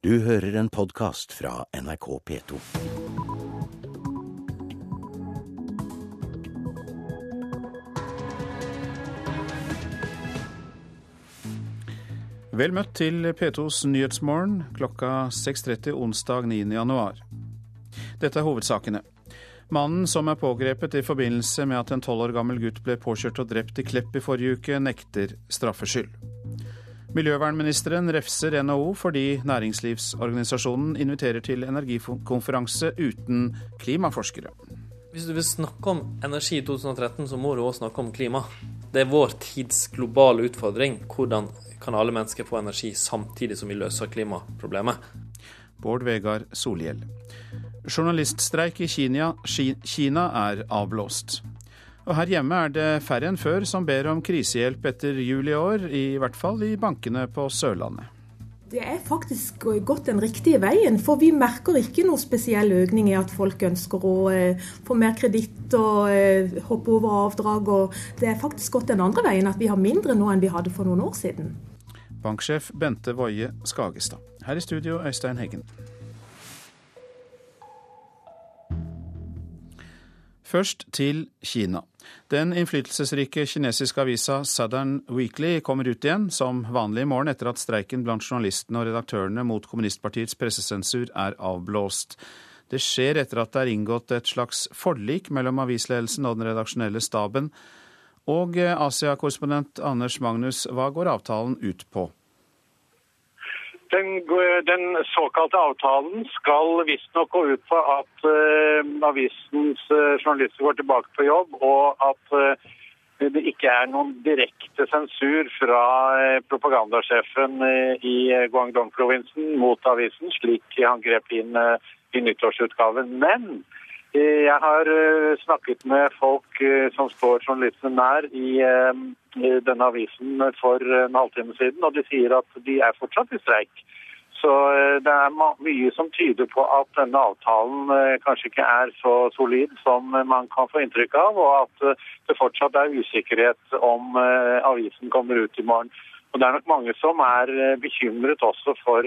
Du hører en podkast fra NRK P2. Vel møtt til P2s Nyhetsmorgen klokka 6.30 onsdag 9. januar. Dette er hovedsakene. Mannen som er pågrepet i forbindelse med at en tolv år gammel gutt ble påkjørt og drept i Klepp i forrige uke, nekter straffskyld. Miljøvernministeren refser NHO fordi næringslivsorganisasjonen inviterer til energikonferanse uten klimaforskere. Hvis du vil snakke om energi i 2013, så må du òg snakke om klima. Det er vår tids globale utfordring. Hvordan kan alle mennesker få energi samtidig som vi løser klimaproblemet? Bård Vegar Solhjell. Journaliststreik i Kina, Kina er avblåst. Og her hjemme er det færre enn før som ber om krisehjelp etter jul i år, i hvert fall i bankene på Sørlandet. Det er faktisk gått den riktige veien, for vi merker ikke noe spesiell økning i at folk ønsker å eh, få mer kreditt og eh, hoppe over avdrag. og Det er faktisk gått den andre veien, at vi har mindre nå enn vi hadde for noen år siden. Banksjef Bente Woie Skagestad. Her i studio, Øystein Heggen. Først til Kina. Den innflytelsesrike kinesiske avisa Southern Weekly kommer ut igjen, som vanlig i morgen etter at streiken blant journalistene og redaktørene mot kommunistpartiets pressesensur er avblåst. Det skjer etter at det er inngått et slags forlik mellom avisledelsen og den redaksjonelle staben. Og Asia-korrespondent Anders Magnus, hva går avtalen ut på? Den, den, såkalte avtalen skal visstnok gå ut på at uh, avisens uh, journalister går tilbake på jobb, og at uh, det ikke er noen direkte sensur fra propagandasjefen i Guangdong-provinsen mot avisen, slik han grep inn i nyttårsutgaven. Men jeg har snakket med folk som står journalistene nær i denne avisen for en halvtime siden, og de sier at de er fortsatt i streik. Så eh, det er mye som tyder på at denne avtalen eh, kanskje ikke er så solid som man kan få inntrykk av, og at eh, det fortsatt er usikkerhet om avisen kommer ut i morgen. Og Det er nok mange som er bekymret også for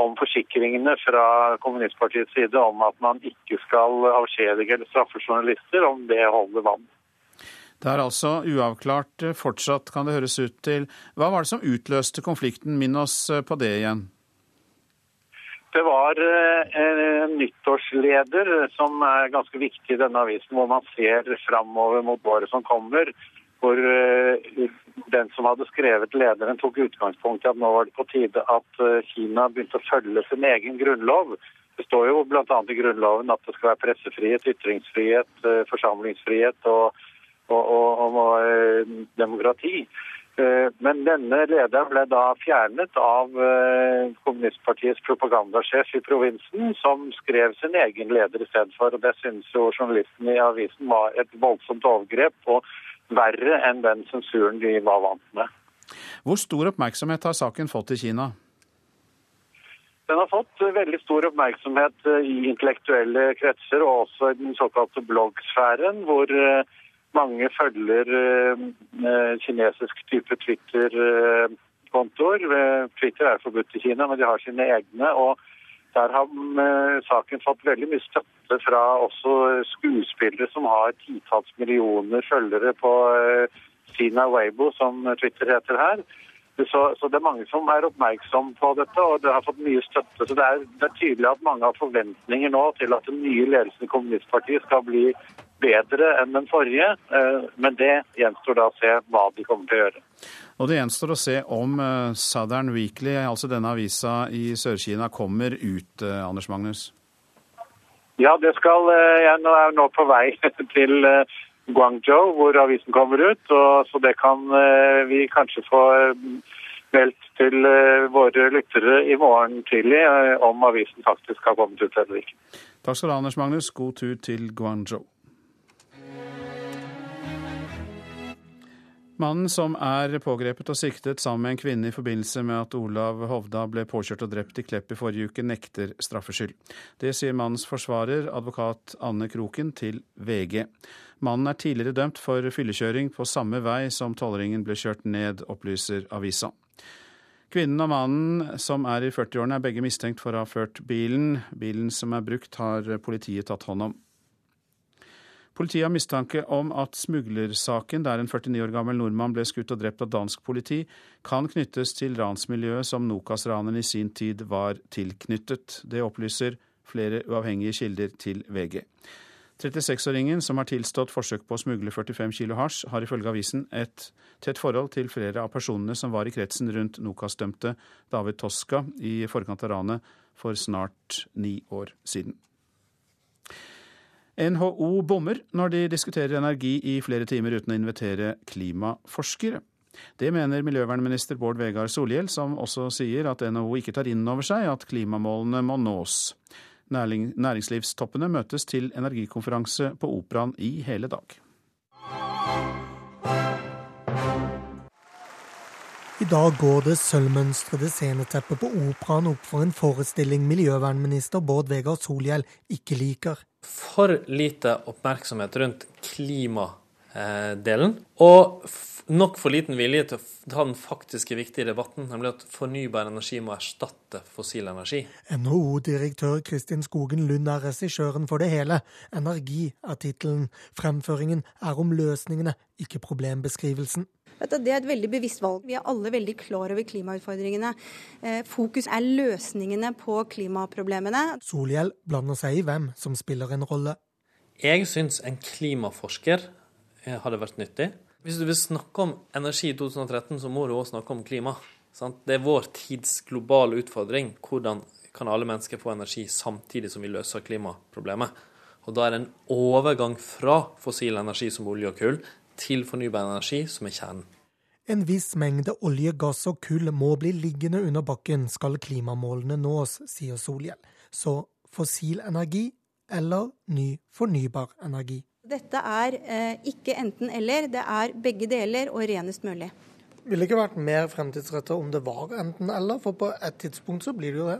om forsikringene fra kommunistpartiets side om at man ikke skal avskjedige eller straffe journalister, om det holder vann. Det er altså uavklart fortsatt, kan det høres ut til. Hva var det som utløste konflikten? Minn oss på det igjen. Det var eh, en nyttårsleder som er ganske viktig i denne avisen, hvor man ser framover mot året som kommer. Hvor eh, den som hadde skrevet lederen, tok utgangspunkt i at nå var det på tide at eh, Kina begynte å følge sin egen grunnlov. Det står jo bl.a. i Grunnloven at det skal være pressefrihet, ytringsfrihet, forsamlingsfrihet og, og, og, og demokrati. Eh, men denne lederen ble da fjernet av eh, kommunistpartiets propagandasjef i provinsen, som skrev sin egen leder i stedet for. Og det synes jo journalistene i avisen var et voldsomt overgrep, og verre enn den sensuren de var vant med. Hvor stor oppmerksomhet har saken fått i Kina? Den har fått veldig stor oppmerksomhet eh, i intellektuelle kretser, og også i den såkalte bloggsfæren, hvor mange følger eh, kinesisk type Twitter-kontoer. Twitter er forbudt i Kina, men de har sine egne. og der har eh, saken fått veldig mye støtte fra også skuespillere som har titalls millioner følgere på eh, Sina Weibo, som Twitter heter her. Så, så, det er mange som er oppmerksom på dette, og det har fått mye støtte. Så det er, det er tydelig at mange har forventninger nå til at den nye ledelsen i Kommunistpartiet skal bli bedre enn den forrige. Eh, men det gjenstår da å se hva de kommer til å gjøre. Og det gjenstår å se om eh, Southern Weekly, altså denne avisa i Sør-Kina, kommer ut, eh, Anders Magnus? Ja, det skal jeg nå er nå på vei til Guangzhou, hvor avisen kommer ut. Og, så det kan eh, vi kanskje få eh, meldt til eh, våre lyttere i morgen tidlig om avisen faktisk har kommet ut eller ikke. Takk skal du ha, Anders Magnus. God tur til Guangzhou. Mannen som er pågrepet og siktet sammen med en kvinne i forbindelse med at Olav Hovda ble påkjørt og drept i Klepp i forrige uke, nekter straffskyld. Det sier mannens forsvarer, advokat Anne Kroken, til VG. Mannen er tidligere dømt for fyllekjøring på samme vei som tolvringen ble kjørt ned, opplyser avisa. Kvinnen og mannen som er i 40-årene er begge mistenkt for å ha ført bilen. Bilen som er brukt har politiet tatt hånd om. Politiet har mistanke om at smuglersaken der en 49 år gammel nordmann ble skutt og drept av dansk politi, kan knyttes til ransmiljøet som Nokas-raneren i sin tid var tilknyttet. Det opplyser flere uavhengige kilder til VG. 36-åringen, som har tilstått forsøk på å smugle 45 kilo hasj, har ifølge avisen et tett forhold til flere av personene som var i kretsen rundt Nokas-dømte David Toska i forkant av ranet for snart ni år siden. NHO bommer når de diskuterer energi i flere timer uten å invitere klimaforskere. Det mener miljøvernminister Bård Vegar Solhjell, som også sier at NHO ikke tar inn over seg at klimamålene må nås. Næringslivstoppene møtes til energikonferanse på Operaen i hele dag. I dag går det sølvmønstrede sceneteppet på Operaen opp for en forestilling miljøvernminister Bård Vegar Solhjell ikke liker. For lite oppmerksomhet rundt klimadelen. Og nok for liten vilje til å ta den faktiske viktige debatten, nemlig at fornybar energi må erstatte fossil energi. NHO-direktør Kristin Skogen Lund er regissøren for det hele. Energi er tittelen. Fremføringen er om løsningene, ikke problembeskrivelsen. Det er et veldig bevisst valg. Vi er alle veldig klar over klimautfordringene. Eh, fokus er løsningene på klimaproblemene. Solhjell blander seg i hvem som spiller en rolle. Jeg syns en klimaforsker eh, hadde vært nyttig. Hvis du vil snakke om energi i 2013, så må du òg snakke om klima. Sant? Det er vår tids globale utfordring. Hvordan kan alle mennesker få energi samtidig som vi løser klimaproblemet? Og da er det en overgang fra fossil energi som olje og kull til fornybar energi som er kjernen. En viss mengde olje, gass og kull må bli liggende under bakken skal klimamålene nås, sier Solhjell. Så fossil energi eller ny fornybar energi. Dette er eh, ikke enten-eller, det er begge deler og renest mulig. Ville det ikke vært mer fremtidsretta om det var enten-eller, for på et tidspunkt så blir det jo det?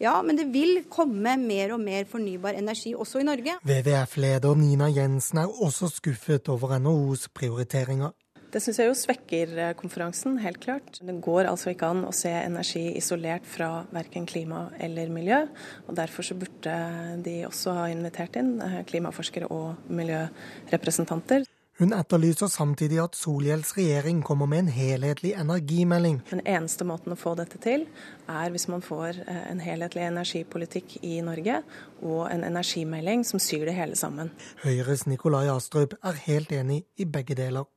Ja, men det vil komme mer og mer fornybar energi også i Norge. WWF-leder Nina Jensen er også skuffet over NHOs prioriteringer. Det syns jeg jo svekker eh, konferansen, helt klart. Det går altså ikke an å se energi isolert fra verken klima eller miljø. og Derfor så burde de også ha invitert inn eh, klimaforskere og miljørepresentanter. Hun etterlyser samtidig at Solhjells regjering kommer med en helhetlig energimelding. Den eneste måten å få dette til, er hvis man får eh, en helhetlig energipolitikk i Norge, og en energimelding som syr det hele sammen. Høyres Nikolai Astrup er helt enig i begge deler.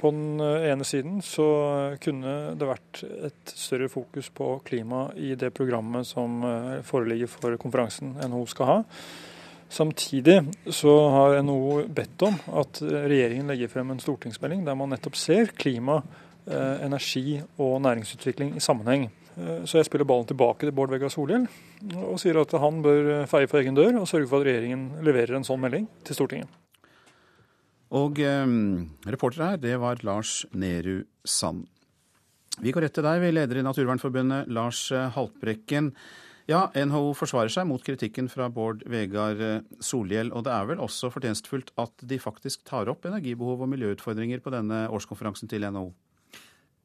På den ene siden så kunne det vært et større fokus på klima i det programmet som eh, foreligger for konferansen NHO skal ha. Samtidig så har NHO bedt om at regjeringen legger frem en stortingsmelding der man nettopp ser klima, eh, energi og næringsutvikling i sammenheng. Eh, så jeg spiller ballen tilbake til Bård Vegar Solhjell og sier at han bør feie for egen dør og sørge for at regjeringen leverer en sånn melding til Stortinget. Og eh, reporter her, det var Lars Nehru Sand. Vi går rett til deg, vi leder i Naturvernforbundet, Lars eh, Haltbrekken. Ja, NHO forsvarer seg mot kritikken fra Bård Vegar eh, Solhjell, og det er vel også fortjenstfullt at de faktisk tar opp energibehov og miljøutfordringer på denne årskonferansen til NHO?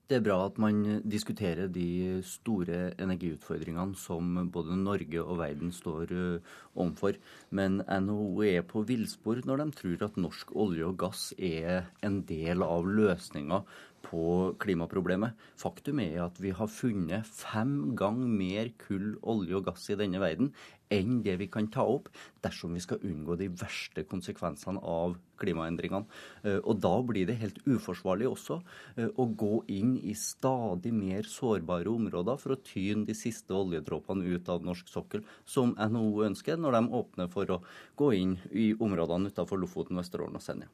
Det er bra at man diskuterer de store energiutfordringene som både Norge og verden står uh, overfor. Men NHO er på villspor når de tror at norsk olje og gass er en del av løsninga på klimaproblemet. Faktum er at vi har funnet fem ganger mer kull, olje og gass i denne verden enn det vi kan ta opp dersom vi skal unngå de verste konsekvensene av klimaendringene. Eh, og da blir det helt uforsvarlig også eh, å gå inn i stadig mer sårbare områder for å tyne de siste oljedråpene ut av norsk sokkel, som NHO ønsker når de åpner for å gå inn i områdene utenfor Lofoten, Vesterålen og Senja.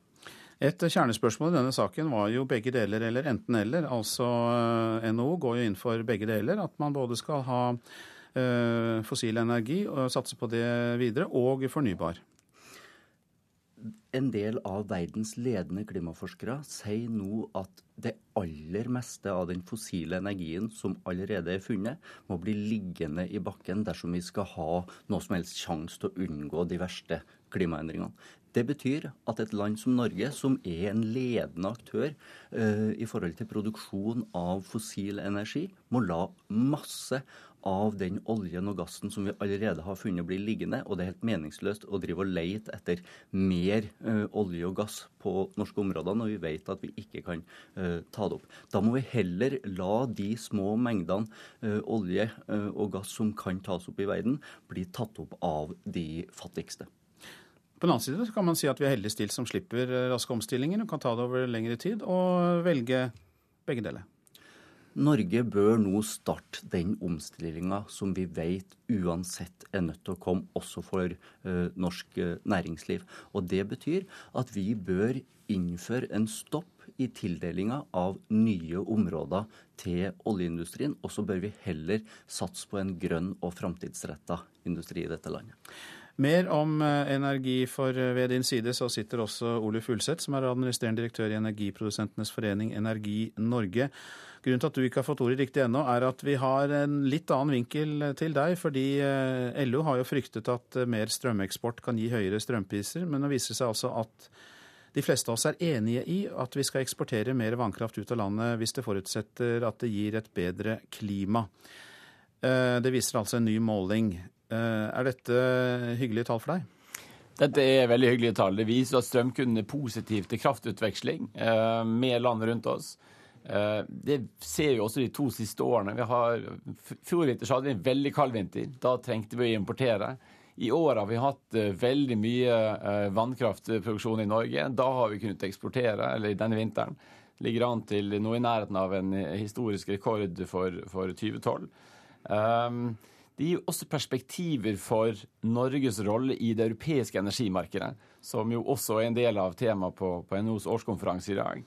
Et kjernespørsmål i denne saken var jo begge deler eller enten-eller. Altså eh, NHO går jo inn for begge deler. At man både skal ha uh, fossil energi og satse på det videre, og fornybar. en del av verdens ledende klimaforskere sier nå at det aller meste av den fossile energien som allerede er funnet, må bli liggende i bakken dersom vi skal ha noe som helst sjanse til å unngå de verste klimaendringene. Det betyr at et land som Norge, som er en ledende aktør uh, i forhold til produksjon av fossil energi, må la masse av den oljen og gassen som vi allerede har funnet, bli liggende. Og det er helt meningsløst å drive og leite etter mer uh, olje og gass på norske områder når vi vet at vi ikke kan uh, ta det opp. Da må vi heller la de små mengdene uh, olje og gass som kan tas opp i verden, bli tatt opp av de fattigste. På den annen side kan man si at vi er heldig stilt som slipper raske omstillinger og kan ta det over lengre tid, og velge begge deler. Norge bør nå starte den omstillinga som vi vet uansett er nødt til å komme også for uh, norsk uh, næringsliv. Og Det betyr at vi bør innføre en stopp i tildelinga av nye områder til oljeindustrien. Og så bør vi heller satse på en grønn og framtidsretta industri i dette landet. Mer om eh, energi, for ved din side så sitter også Oluf Ulseth, som er administrerende direktør i Energiprodusentenes forening Energi Norge. Grunnen til at du ikke har fått ordet riktig ennå, er at vi har en litt annen vinkel til deg. Fordi eh, LO har jo fryktet at eh, mer strømeksport kan gi høyere strømpriser. Men nå viser det seg altså at de fleste av oss er enige i at vi skal eksportere mer vannkraft ut av landet hvis det forutsetter at det gir et bedre klima. Eh, det viser altså en ny måling. Er dette hyggelige tall for deg? Dette er veldig hyggelige tall. Det viser at strømkunden er positiv til kraftutveksling med land rundt oss. Eh, det ser vi også de to siste årene. Vi har, Fjor vinter hadde vi en veldig kald vinter. Da trengte vi å importere. I år har vi hatt eh, veldig mye eh, vannkraftproduksjon i Norge. Da har vi kunnet eksportere, eller denne vinteren. Ligger an til noe i nærheten av en historisk rekord for, for 2012. Um, det gir også perspektiver for Norges rolle i det europeiske energimarkedet, som jo også er en del av temaet på, på NHOs årskonferanse i dag.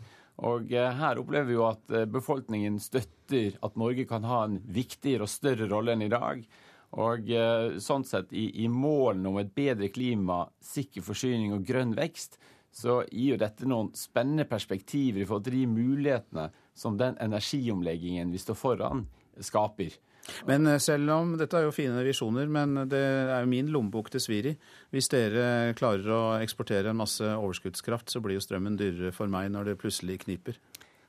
Og eh, her opplever vi jo at eh, befolkningen støtter at Norge kan ha en viktigere og større rolle enn i dag. Og eh, sånn sett, i, i målene om et bedre klima, sikker forsyning og grønn vekst, så gir jo dette noen spennende perspektiver i forhold til de mulighetene som den energiomleggingen vi står foran, skaper. Men eh, selv om dette er jo fine visjoner, men det er jo min lommebok det svir i. Hvis dere klarer å eksportere en masse overskuddskraft, så blir jo strømmen dyrere for meg når det plutselig kniper.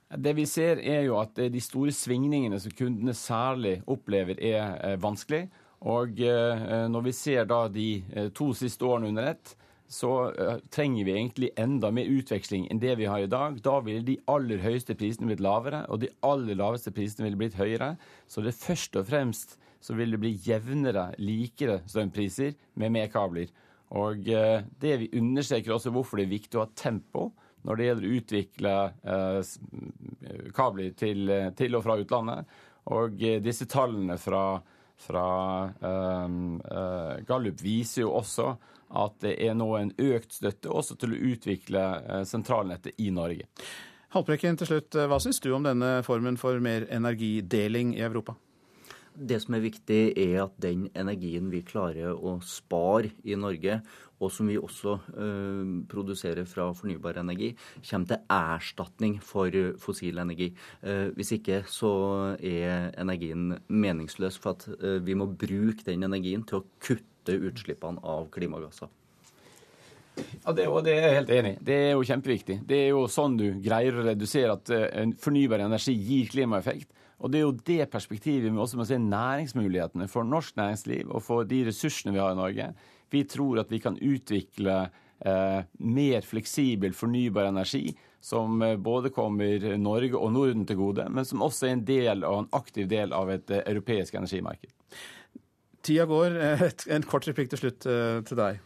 Det vi ser er jo at de store svingningene som kundene særlig opplever, er eh, vanskelig. Og eh, når vi ser da de to siste årene under ett, så uh, trenger vi egentlig enda mer utveksling enn det vi har i dag. Da ville de aller høyeste prisene blitt lavere, og de aller laveste prisene ville blitt høyere. Så det først og fremst så vil det bli jevnere, likere strømpriser med mer kabler. Og uh, det vi understreker også hvorfor det er viktig å ha tempo når det gjelder å utvikle uh, kabler til, til, og fra utlandet. Og disse tallene fra, fra Gallup viser jo også at det er nå en økt støtte også til å utvikle eh, sentralnettet i Norge. Haltbrekken til slutt, eh, hva syns du om denne formen for mer energideling i Europa? Det som er viktig, er at den energien vi klarer å spare i Norge, og som vi også øh, produserer fra fornybar energi, kommer til erstatning for fossil energi. Eh, hvis ikke så er energien meningsløs, for at eh, vi må bruke den energien til å kutte utslippene av klimagasser. Ja, det, det, er jeg helt enig i. Det er jo kjempeviktig. Det er jo sånn du greier å redusere at uh, fornybar energi gir klimaeffekt. Og det er jo det perspektivet vi også må se næringsmulighetene for norsk næringsliv og for de ressursene vi har i Norge. Vi tror at vi kan utvikle eh, mer fleksibel fornybar energi som uh, både kommer Norge og Norden til gode, men som også er en del og en aktiv del av et europeisk energimarked. Tida går. En kort replikk til slutt eh, til deg.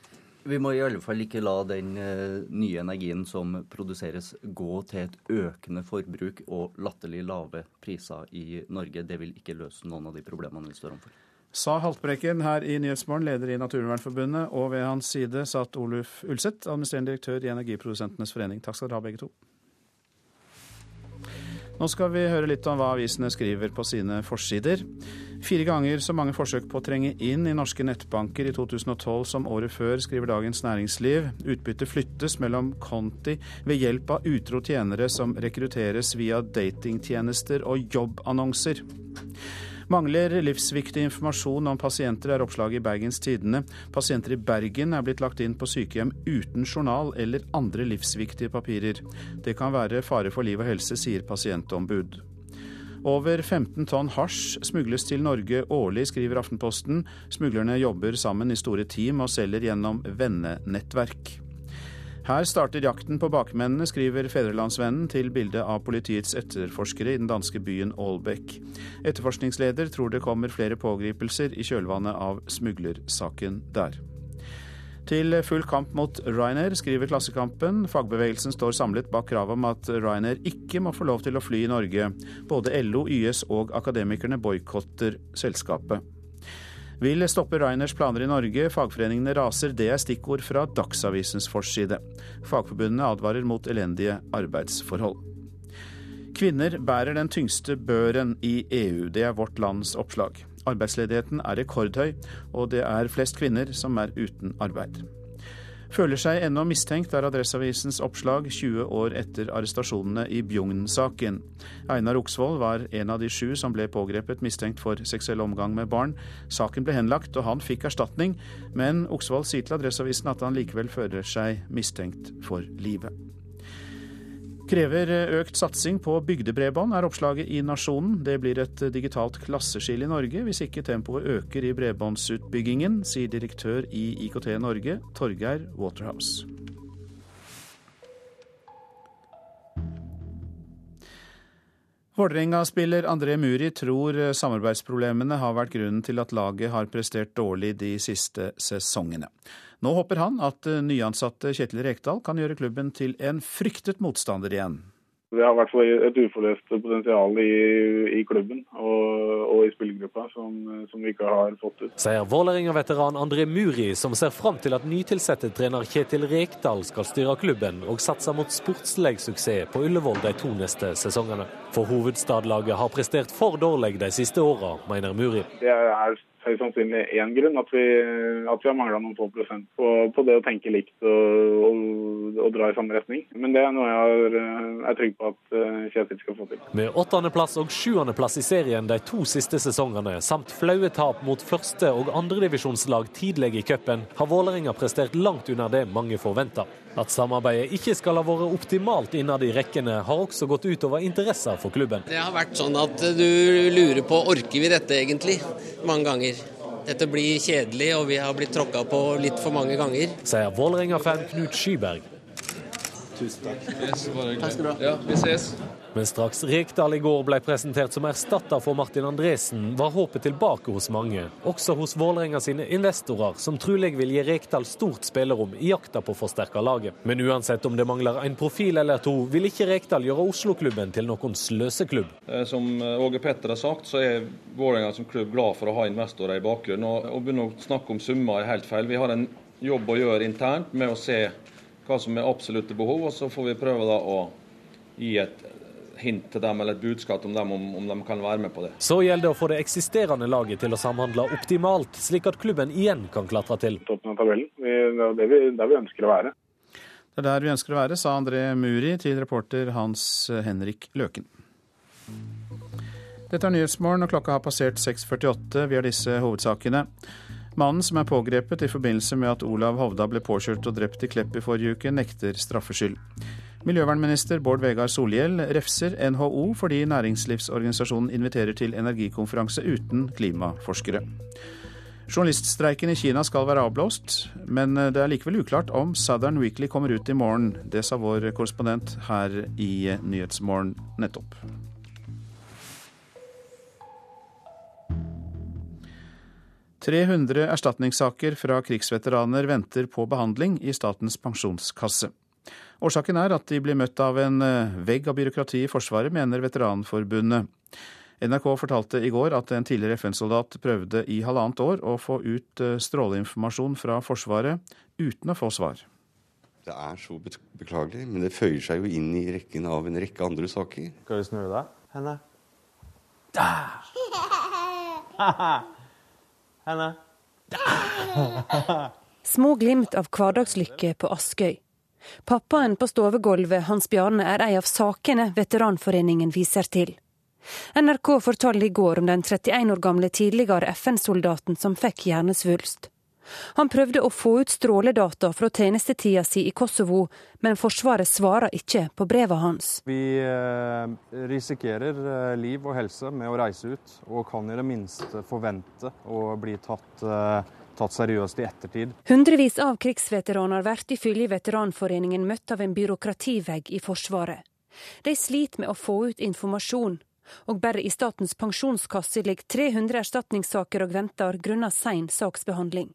Vi må i alle fall ikke la den eh, nye energien som produseres, gå til et økende forbruk og latterlig lave priser i Norge. Det vil ikke løse noen av de problemene vi står overfor. Sa Haltbrekken her i Nyhetsmorgen, leder i Naturvernforbundet, og ved hans side satt Oluf Ulseth, administrerende direktør i Energiprodusentenes forening. Takk skal dere ha, begge to. Nå skal vi høre litt om hva avisene skriver på sine forsider. Fire ganger så mange forsøk på å trenge inn i norske nettbanker i 2012 som året før, skriver Dagens Næringsliv. Utbyttet flyttes mellom konti ved hjelp av utro tjenere som rekrutteres via datingtjenester og jobbannonser. Mangler livsviktig informasjon om pasienter, er oppslaget i Bergens Tidende. Pasienter i Bergen er blitt lagt inn på sykehjem uten journal eller andre livsviktige papirer. Det kan være fare for liv og helse, sier pasientombud. Over 15 tonn hasj smugles til Norge årlig, skriver Aftenposten. Smuglerne jobber sammen i store team og selger gjennom vennenettverk. Her starter jakten på bakmennene, skriver Fedrelandsvennen til bildet av politiets etterforskere i den danske byen Aalbeck. Etterforskningsleder tror det kommer flere pågripelser i kjølvannet av smuglersaken der. Til full kamp mot Ryanair, skriver Klassekampen. Fagbevegelsen står samlet bak kravet om at Ryanair ikke må få lov til å fly i Norge. Både LO, YS og Akademikerne boikotter selskapet. Vil stoppe Ryanairs planer i Norge, fagforeningene raser, det er stikkord fra Dagsavisens forside. Fagforbundene advarer mot elendige arbeidsforhold. Kvinner bærer den tyngste børen i EU, det er vårt lands oppslag. Arbeidsledigheten er rekordhøy, og det er flest kvinner som er uten arbeid. Føler seg ennå mistenkt, er Adresseavisens oppslag 20 år etter arrestasjonene i Bjugn-saken. Einar Oksvold var en av de sju som ble pågrepet mistenkt for seksuell omgang med barn. Saken ble henlagt, og han fikk erstatning, men Oksvold sier til Adresseavisen at han likevel føler seg mistenkt for livet. Krever økt satsing på bygdebredbånd, er oppslaget i Nasjonen. Det blir et digitalt klasseskille i Norge hvis ikke tempoet øker i bredbåndsutbyggingen, sier direktør i IKT Norge, Torgeir Waterhouse. Vålerenga-spiller André Muri tror samarbeidsproblemene har vært grunnen til at laget har prestert dårlig de siste sesongene. Nå håper han at eh, nyansatte Kjetil Rekdal kan gjøre klubben til en fryktet motstander igjen. Det har vært et uforløst potensial i, i klubben og, og, i spillergruppa som, som, vi ikke har fått ut. Sier Vålerenga-veteran André Muri, som ser fram til at nytilsatte trener Kjetil Rekdal skal styre klubben og satse mot sportslig suksess på Ullevål de to neste sesongene. For hovedstadlaget har prestert for dårlig de siste åra, mener Muri. Det er høyst sannsynlig én grunn, at vi, at vi har mangla noen få prosent på, på, det å tenke likt og, og, og, dra i samme retning. Men det er noe jeg er, er trygg på at eh, Kjetil skal få til. Med åttendeplass og sjuendeplass i serien de to siste sesongene, samt flaue tap mot første- og andredivisjonslag tidlig i cupen, har Vålerenga prestert langt under det mange forventa. At samarbeidet ikke skal ha vært optimalt innad i rekkene, har også gått utover interesser for klubben. Det har vært sånn at du lurer på orker vi dette egentlig, mange ganger. Dette blir kjedelig, og vi har blitt tråkka på litt for mange ganger. Sier Vålerenga-fan Knut Skyberg. Tusen takk. Yes, Takk skal du ha. Ja, vi ses. Men straks Rekdal i går ble presentert som erstatter for Martin Andresen, var håpet tilbake hos mange. Også hos Vålerenga sine investorer, som trolig vil gi Rekdal stort spillerom i jakta på å forsterke laget. Men uansett om det mangler en profil eller to, vil ikke Rekdal gjøre Oslo-klubben til noen sløseklubb. Eh, som eh, Åge Petter har sagt, så er Vålerenga som klubb glad for å ha investorer i bakgrunnen. Og å begynne å snakke om summer er helt feil. Vi har en jobb å gjøre internt med å se hva som er absolutte behov, og så får vi prøve da å gi et hint til dem eller et budskap om dem om, om, de kan være med på det. Så gjelder det å få det eksisterende laget til å samhandle optimalt, slik at klubben igjen kan klatre til. Toppen av tabellen. Det er det vi, der vi ønsker å være. Det er der vi ønsker å være, sa André Muri til reporter Hans Henrik Løken. Dette er Nyhetsmorgen, og klokka har passert 6.48. Vi har disse hovedsakene. Mannen som er pågrepet i forbindelse med at Olav Hovda ble påkjørt og drept i Klepp i forrige uke, nekter straffskyld. Miljøvernminister Bård Vegar Solhjell refser NHO fordi næringslivsorganisasjonen inviterer til energikonferanse uten klimaforskere. Journaliststreiken i Kina skal være avblåst, men det er likevel uklart om Southern Weekly kommer ut i morgen. Det sa vår korrespondent her i Nyhetsmorgen nettopp. 300 erstatningssaker fra krigsveteraner venter på behandling i Statens pensjonskasse. Årsaken er at de blir møtt av en eh, vegg av byråkrati i Forsvaret, mener Veteranforbundet. NRK fortalte i går at en tidligere FN-soldat prøvde i halvannet år å få ut eh, stråleinformasjon fra Forsvaret uten å få svar. Det er så beklagelig, men det føyer seg jo inn i rekken av en rekke andre saker. Skal vi snu deg? Henne? Henne? Små glimt av hverdagslykke på Askøy. Pappaen på stovegulvet, Hans Bjarne, er ei av sakene Veteranforeningen viser til. NRK fortalte i går om den 31 år gamle tidligere FN-soldaten som fikk hjernesvulst. Han prøvde å få ut stråledata fra tjenestetida si i Kosovo, men Forsvaret svarer ikke på brevet hans. Vi eh, risikerer eh, liv og helse med å reise ut, og kan i det minste forvente å bli tatt, eh, tatt seriøst i ettertid. Hundrevis av krigsveteraner blir ifølge Veteranforeningen møtt av en byråkrativegg i Forsvaret. De sliter med å få ut informasjon, og bare i Statens pensjonskasse ligger 300 erstatningssaker og venter grunnet sein saksbehandling.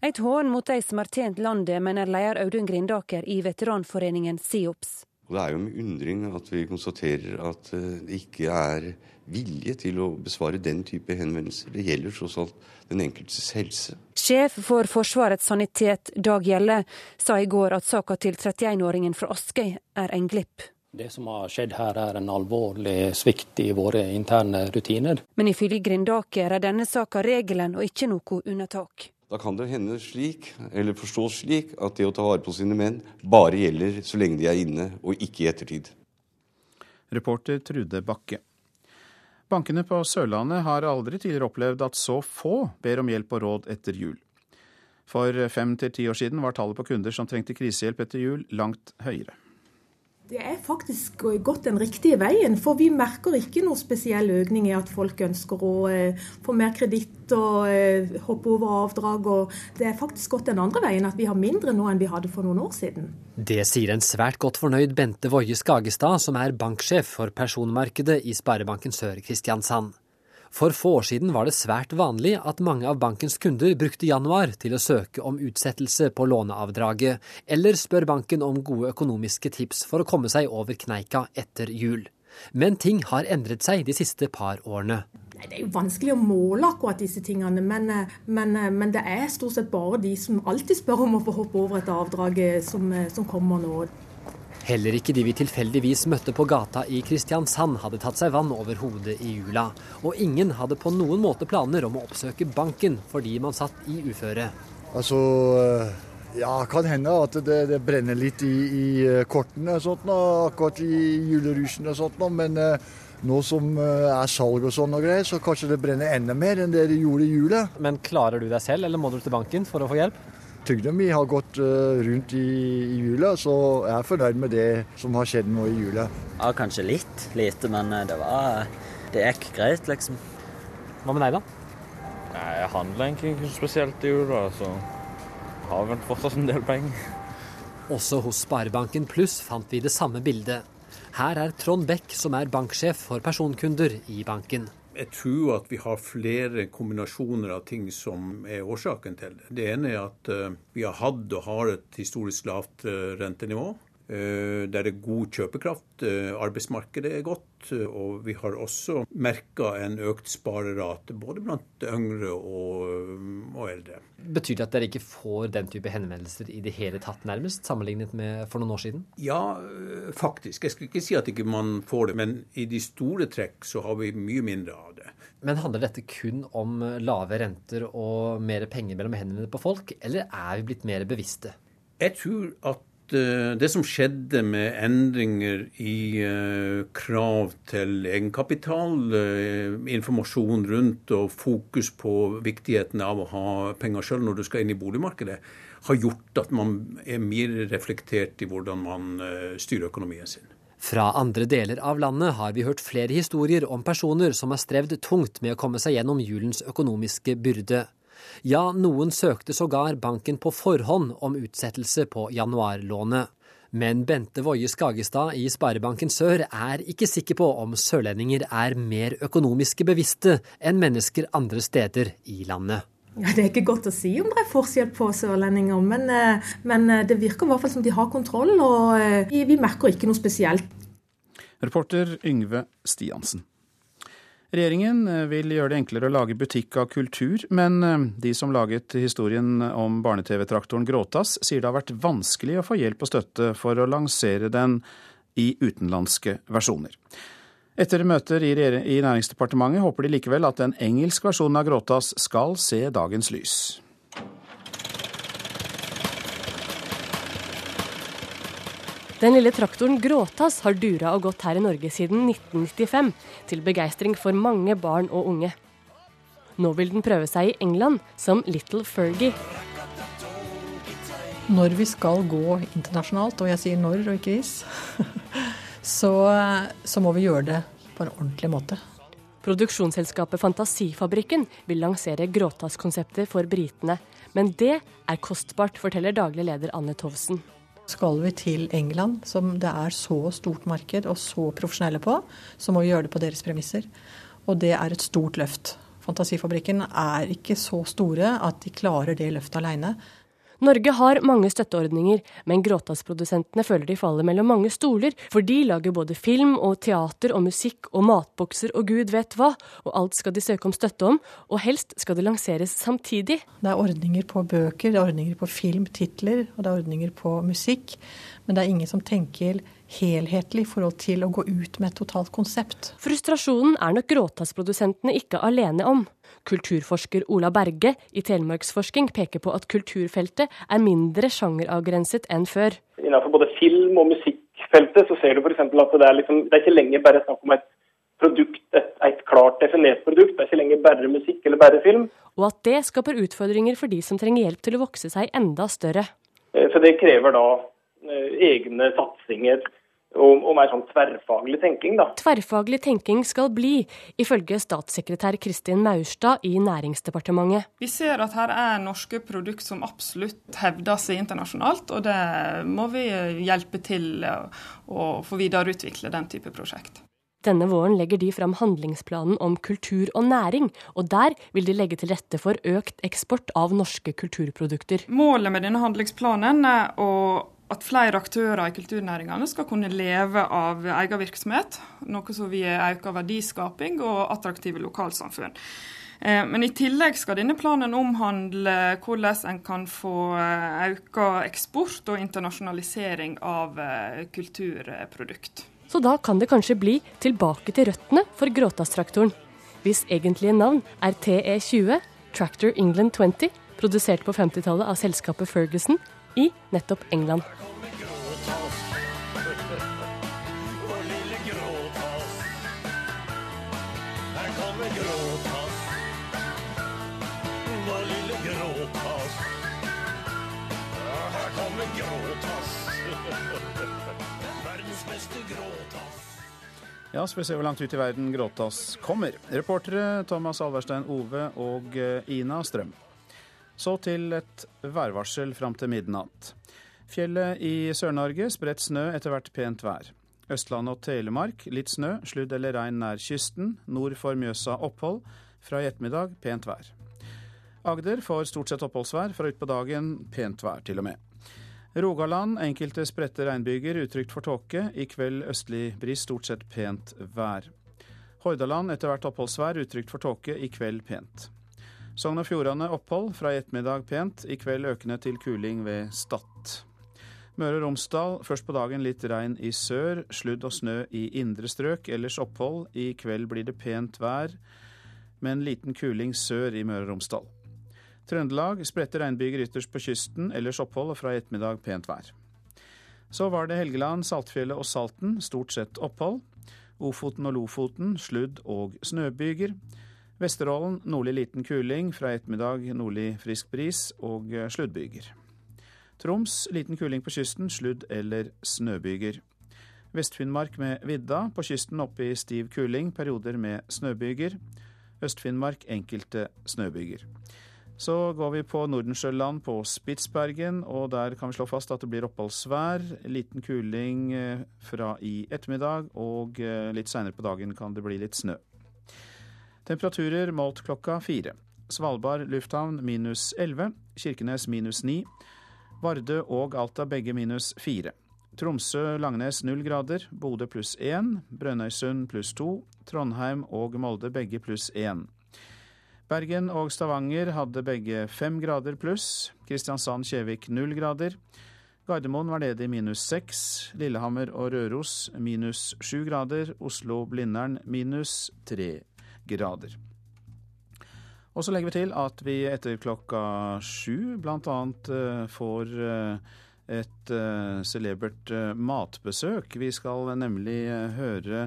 Et hån mot de som har tjent landet, mener leder Audun Grindaker i veteranforeningen SIOPS. Og Det er jo med undring at vi konstaterer at det ikke er vilje til å besvare den type henvendelser. Det gjelder tross alt den enkeltes helse. Sjef for Forsvarets sanitet, Dag Gjelle, sa i går at saka til 31-åringen fra Askøy er en glipp. Det som har skjedd her er en alvorlig svikt i våre interne rutiner. Men ifølge Grindaker er denne saka regelen og ikke noe unntak. Da kan det hende slik, eller forstås slik, at det å ta vare på sine menn bare gjelder så lenge de er inne, og ikke i ettertid. Reporter Trude Bakke. Bankene på Sørlandet har aldri tidligere opplevd at så få ber om hjelp og råd etter jul. For fem til ti år siden var tallet på kunder som trengte krisehjelp etter jul, langt høyere. Det er faktisk gått den riktige veien, for vi merker ikke noe spesiell økning i at folk ønsker å eh, få mer kreditt og eh, hoppe over avdrag. og Det er faktisk gått den andre veien, at vi har mindre nå enn vi hadde for noen år siden. Det sier en svært godt fornøyd Bente Woie Skagestad, som er banksjef for personmarkedet i Sparebanken Sør Kristiansand. For få år siden var det svært vanlig at mange av bankens kunder brukte januar til å søke om utsettelse på låneavdraget, eller spør banken om gode økonomiske tips for å komme seg over kneika etter jul. Men ting har endret seg de siste par årene. Det er jo vanskelig å måle akkurat disse tingene, men, men, men, det er stort sett bare de som alltid spør om å få hoppe over et avdrag som, som kommer nå. Heller ikke de vi tilfeldigvis møtte på gata i Kristiansand hadde tatt seg vann over hodet i jula. Og ingen hadde på noen måte planer om å oppsøke banken fordi man satt i uføre. Altså, ja, kan hende at det, det brenner litt i, i kortene sånt, akkurat i julerusen og sånt, men nå som er salg og sånn og greier, så kanskje det brenner enda mer enn det det gjorde i jula. Men klarer du deg selv, eller må du til banken for å få hjelp? Trygda mi har gått uh, rundt i, i, jula, så jeg er fornøyd med det som har skjedd nå i jula. Ja, kanskje litt lite, men det var Det gikk greit, liksom. Hva med deg, da? Nei, Jeg handler egentlig ikke spesielt i jula, så har vel fortsatt en del penger. Også hos Sparebanken Pluss fant vi det samme bildet. Her er Trond Beck, som er banksjef for personkunder i banken. Jeg tror at vi har flere kombinasjoner av ting som er årsaken til det. Det ene er at vi har hatt og har et historisk lavt rentenivå. Der det er god kjøpekraft. Arbeidsmarkedet er godt. Og vi har også merka en økt sparerate både blant yngre og, og, eldre. Betyr det at dere ikke får den type henvendelser i det hele tatt, nærmest, sammenlignet med for noen år siden? Ja, faktisk. Jeg skal ikke si at ikke man får det, men i de store trekk så har vi mye mindre av det. Men handler dette kun om lave renter og mer penger mellom hendene på folk, eller er vi blitt mer bevisste? Jeg tror at det som skjedde med endringer i krav til egenkapital, informasjon rundt og fokus på viktigheten av å ha penger sjøl når du skal inn i boligmarkedet, har gjort at man er mer reflektert i hvordan man styrer økonomien sin. Fra andre deler av landet har vi hørt flere historier om personer som har strevd tungt med å komme seg gjennom julens økonomiske byrde. Ja, noen søkte sågar banken på forhånd om utsettelse på januarlånet. Men Bente Woie Skagestad i Sparebanken Sør er ikke sikker på om sørlendinger er mer økonomiske bevisste enn mennesker andre steder i landet. Ja, Det er ikke godt å si om det er forskjell på sørlendinger, men, men det virker i hvert fall som de har kontroll, og vi merker ikke noe spesielt. Reporter Yngve Stiansen. Regjeringen vil gjøre det enklere å lage butikk av kultur, men de som laget historien om barne-TV-traktoren Gråtass, sier det har vært vanskelig å få hjelp og støtte for å lansere den i utenlandske versjoner. Etter møter i, i Næringsdepartementet håper de likevel at en engelsk versjon av Gråtass skal se dagens lys. Den lille traktoren Gråtass har dura og gått her i Norge siden 1995, til begeistring for mange barn og unge. Nå vil den prøve seg i England som Little Fergie. Når vi skal gå internasjonalt, og jeg sier når og ikke hvis, så, så må vi gjøre det på en ordentlig måte. Produksjonsselskapet Fantasifabrikken vil lansere gråtasskonseptet for britene. Men det er kostbart, forteller daglig leder Anne Tovsen. Skal vi til England, som det er så stort marked og så profesjonelle på, så må vi gjøre det på deres premisser. Og det er et stort løft. Fantasifabrikken er ikke så store at de klarer det løftet alene. Norge har mange støtteordninger, men gråtassprodusentene føler de faller mellom mange stoler, for de lager både film og teater og musikk og matbokser og gud vet hva, og alt skal de søke om støtte om, og helst skal det lanseres samtidig. Det er ordninger på bøker, det er ordninger på filmtitler, og det er ordninger på musikk, men det er ingen som tenker helhetlig i forhold til å gå ut med et totalt konsept. Frustrasjonen er nok gråtassprodusentene ikke alene om. Kulturforsker Ola Berge i Telemarksforsking peker på at kulturfeltet er mindre sjangeravgrenset enn før. Innenfor både film- og musikkfeltet så ser du f.eks. at det er, liksom, det er ikke lenger bare snakk om et produkt, et, et, klart definert produkt. Det er ikke lenger bare musikk eller bare film. Og at det skaper utfordringer for de som trenger hjelp til å vokse seg enda større. Eh, så det krever da egne satsinger og, og mer sånn tverrfaglig tenking. da. Tverrfaglig tenking skal bli, ifølge statssekretær Kristin Maurstad i Næringsdepartementet. Vi ser at her er norske produkter som absolutt hevder seg internasjonalt, og det må vi hjelpe til å få videreutvikle den type prosjekt. Denne våren legger de fram handlingsplanen om kultur og næring, og der vil de legge til rette for økt eksport av norske kulturprodukter. Målet med denne handlingsplanen er å at flere aktører i kulturnæringene skal kunne leve av egen virksomhet, noe som vil øke verdiskaping og attraktive lokalsamfunn. Eh, men i tillegg skal denne planen omhandle hvordan en kan få eh, økt eksport og internasjonalisering av eh, kulturprodukt. Så da kan det kanskje bli tilbake til røttene for Gråtastraktoren, hvis egentlige navn er TE20, Tractor England 20, produsert på 50-tallet av selskapet Ferguson i nettopp England. Ja, så vi ser hvor langt ut i verden Gråtass kommer. Reportere Thomas Alverstein Ove og eh, Ina Strøm. Så til et værvarsel fram til midnatt. Fjellet i Sør-Norge spredt snø, etter hvert pent vær. Østlandet og Telemark litt snø, sludd eller regn nær kysten. Nord for Mjøsa opphold. Fra i ettermiddag pent vær. Agder får stort sett oppholdsvær. Fra utpå dagen pent vær, til og med. Rogaland enkelte spredte regnbyger, utrygt for tåke. I kveld østlig bris, stort sett pent vær. Hordaland etter hvert oppholdsvær, utrygt for tåke. I kveld pent. Sogn og Fjordane opphold, fra i ettermiddag pent. I kveld økende til kuling ved Stad. Møre og Romsdal først på dagen litt regn i sør, sludd og snø i indre strøk. Ellers opphold. I kveld blir det pent vær, med en liten kuling sør i Møre og Romsdal. Trøndelag spredte regnbyger ytterst på kysten, ellers opphold og fra i ettermiddag pent vær. Så var det Helgeland, Saltfjellet og Salten, stort sett opphold. Ofoten og Lofoten sludd og snøbyger. Vesterålen nordlig liten kuling, fra ettermiddag nordlig frisk bris og eh, sluddbyger. Troms liten kuling på kysten, sludd- eller snøbyger. Vest-Finnmark med vidda, på kysten oppe i stiv kuling, perioder med snøbyger. Øst-Finnmark enkelte snøbyger. Så går vi på Nordensjøland på Spitsbergen, og der kan vi slå fast at det blir oppholdsvær. Liten kuling eh, fra i ettermiddag, og eh, litt seinere på dagen kan det bli litt snø. Temperaturer målt klokka fire. Svalbard lufthavn minus 11, Kirkenes minus 9, Vardø og Alta begge minus 4. Tromsø-Langnes null grader, Bodø pluss 1, Brønnøysund pluss 2, Trondheim og Molde begge pluss 1. Bergen og Stavanger hadde begge fem grader pluss, Kristiansand-Kjevik null grader, Gardermoen var nede i minus seks, Lillehammer og Røros minus sju grader, Oslo-Blindern minus tre grader. Og så legger vi til at vi etter klokka sju bl.a. Eh, får eh, et uh, celebert matbesøk. Vi skal nemlig høre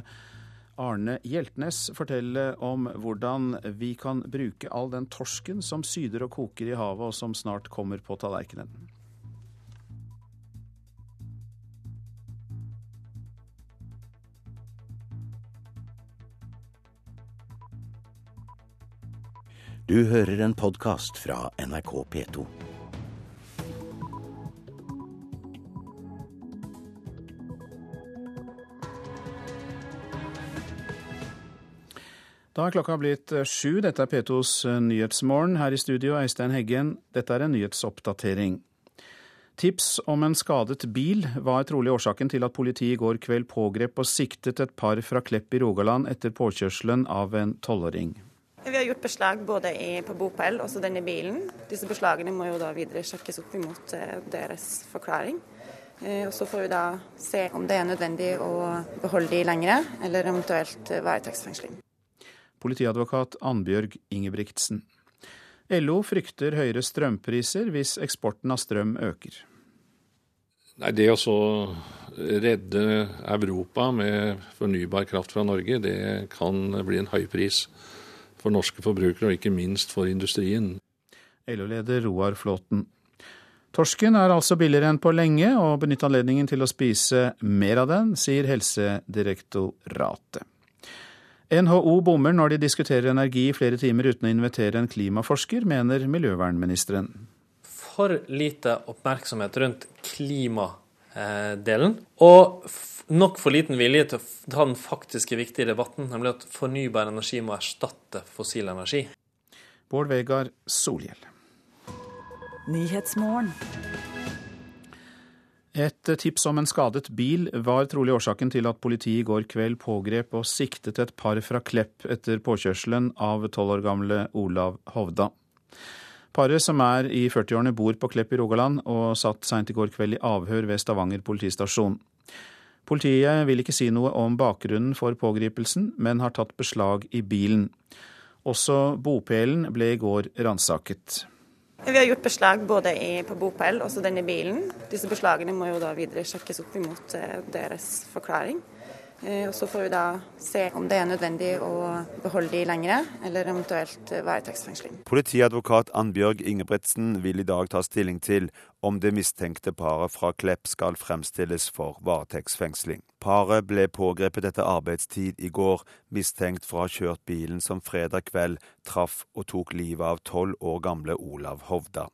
Arne Hjeltnes fortelle om hvordan vi kan bruke all den torsken som syder og koker i havet, og som snart kommer på tallerkenen. Du hører en podkast fra NRK P2. Da er klokka blitt eh, sju. Dette er P2s eh, Nyhetsmorgen. Her i studio, Øystein Heggen. Dette er en nyhetsoppdatering. Tips om en skadet bil var trolig årsaken til at politiet i går kveld pågrep og siktet et par fra Klepp i Rogaland etter påkjørselen av en tolvåring. Vi har gjort beslag både i, på bopel og denne bilen. Disse beslagene må jo da videre sjekkes opp imot eh, deres forklaring. Eh, og Så får vi da se om det er nødvendig å beholde de lengre, eller eventuelt eh, varetektsfengsling. Politiadvokat Annbjørg Ingebrigtsen. LO frykter høyere strømpriser hvis eksporten av strøm øker. Nei, Det å så redde Europa med fornybar kraft fra Norge, det kan bli en høy pris for norske forbrukere, og ikke minst for industrien. LO-leder Roar Flåten. Torsken er altså billigere enn på lenge, og benytt anledningen til å spise mer av den, sier Helsedirektoratet. NHO bommer når de diskuterer energi i flere timer uten å invitere en klimaforsker, mener miljøvernministeren. For lite oppmerksomhet rundt klimadelen, og nok for liten vilje til å ta den faktiske viktige debatten, nemlig at fornybar energi må erstatte fossil energi. Bård Vegar Solhjell. Et tips om en skadet bil var trolig årsaken til at politiet i går kveld pågrep og siktet et par fra Klepp etter påkjørselen av tolv år gamle Olav Hovda. Paret, som er i 40-årene, bor på Klepp i Rogaland og satt seint i går kveld i avhør ved Stavanger politistasjon. Politiet vil ikke si noe om bakgrunnen for pågripelsen, men har tatt beslag i bilen. Også bopelen ble i går ransaket. Vi har gjort beslag både i, på bopel og denne bilen. Disse beslagene må jo da videre sjekkes opp imot eh, deres forklaring. Eh, og Så får vi da se om det er nødvendig å beholde de lengre, eller eventuelt varetektsfengsling. Politiadvokat Annbjørg Ingebrigtsen vil i dag ta stilling til om det mistenkte paret fra Klepp skal fremstilles for varetektsfengsling. Paret ble pågrepet etter arbeidstid i går, mistenkt for å ha kjørt bilen som fredag kveld traff og tok livet av tolv år gamle Olav Hovda.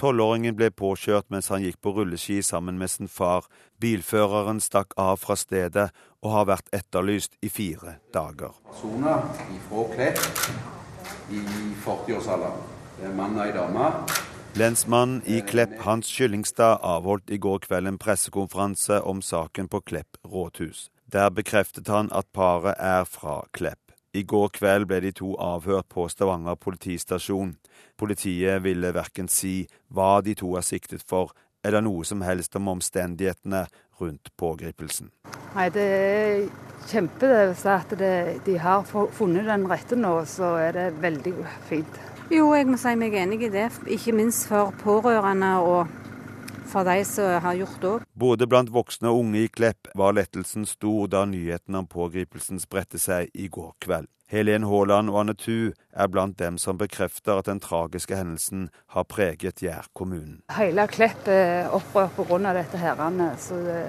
Tolvåringen ble påkjørt mens han gikk på rulleski sammen med sin far. Bilføreren stakk av fra stedet og har vært etterlyst i fire dager. Sona ifra Klepp i 40-årsalderen. Det er mann og ei dame. Lensmannen i Klepp, Hans Kyllingstad, avholdt i går kveld en pressekonferanse om saken på Klepp rådhus. Der bekreftet han at paret er fra Klepp. I går kveld ble de to avhørt på Stavanger politistasjon. Politiet ville verken si hva de to er siktet for, eller noe som helst om omstendighetene rundt pågripelsen. Nei, Det er kjempe at det, de har funnet den rette nå, så er det veldig fint. Jo, jeg må si meg enig i det. Ikke minst for pårørende og for de som har gjort det òg. Både blant voksne og unge i Klepp var lettelsen stor da nyheten om pågripelsen spredte seg i går kveld. Helen Haaland og Anne Thu er blant dem som bekrefter at den tragiske hendelsen har preget Gjær kommune. Hele Klepp er opprørt pga. dette. herrene, så det,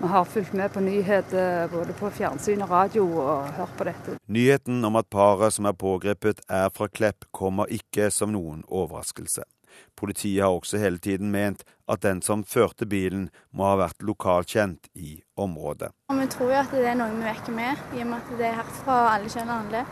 vi har fulgt med på nyheter både på fjernsyn og radio og hørt på dette. Nyheten om at paret som er pågrepet er fra Klepp, kommer ikke som noen overraskelse. Politiet har også hele tiden ment at den som førte bilen, må ha vært lokalkjent i området. Og vi tror jo at det er noe vi vekker med, i og med at det er herfra alle kjenner alle.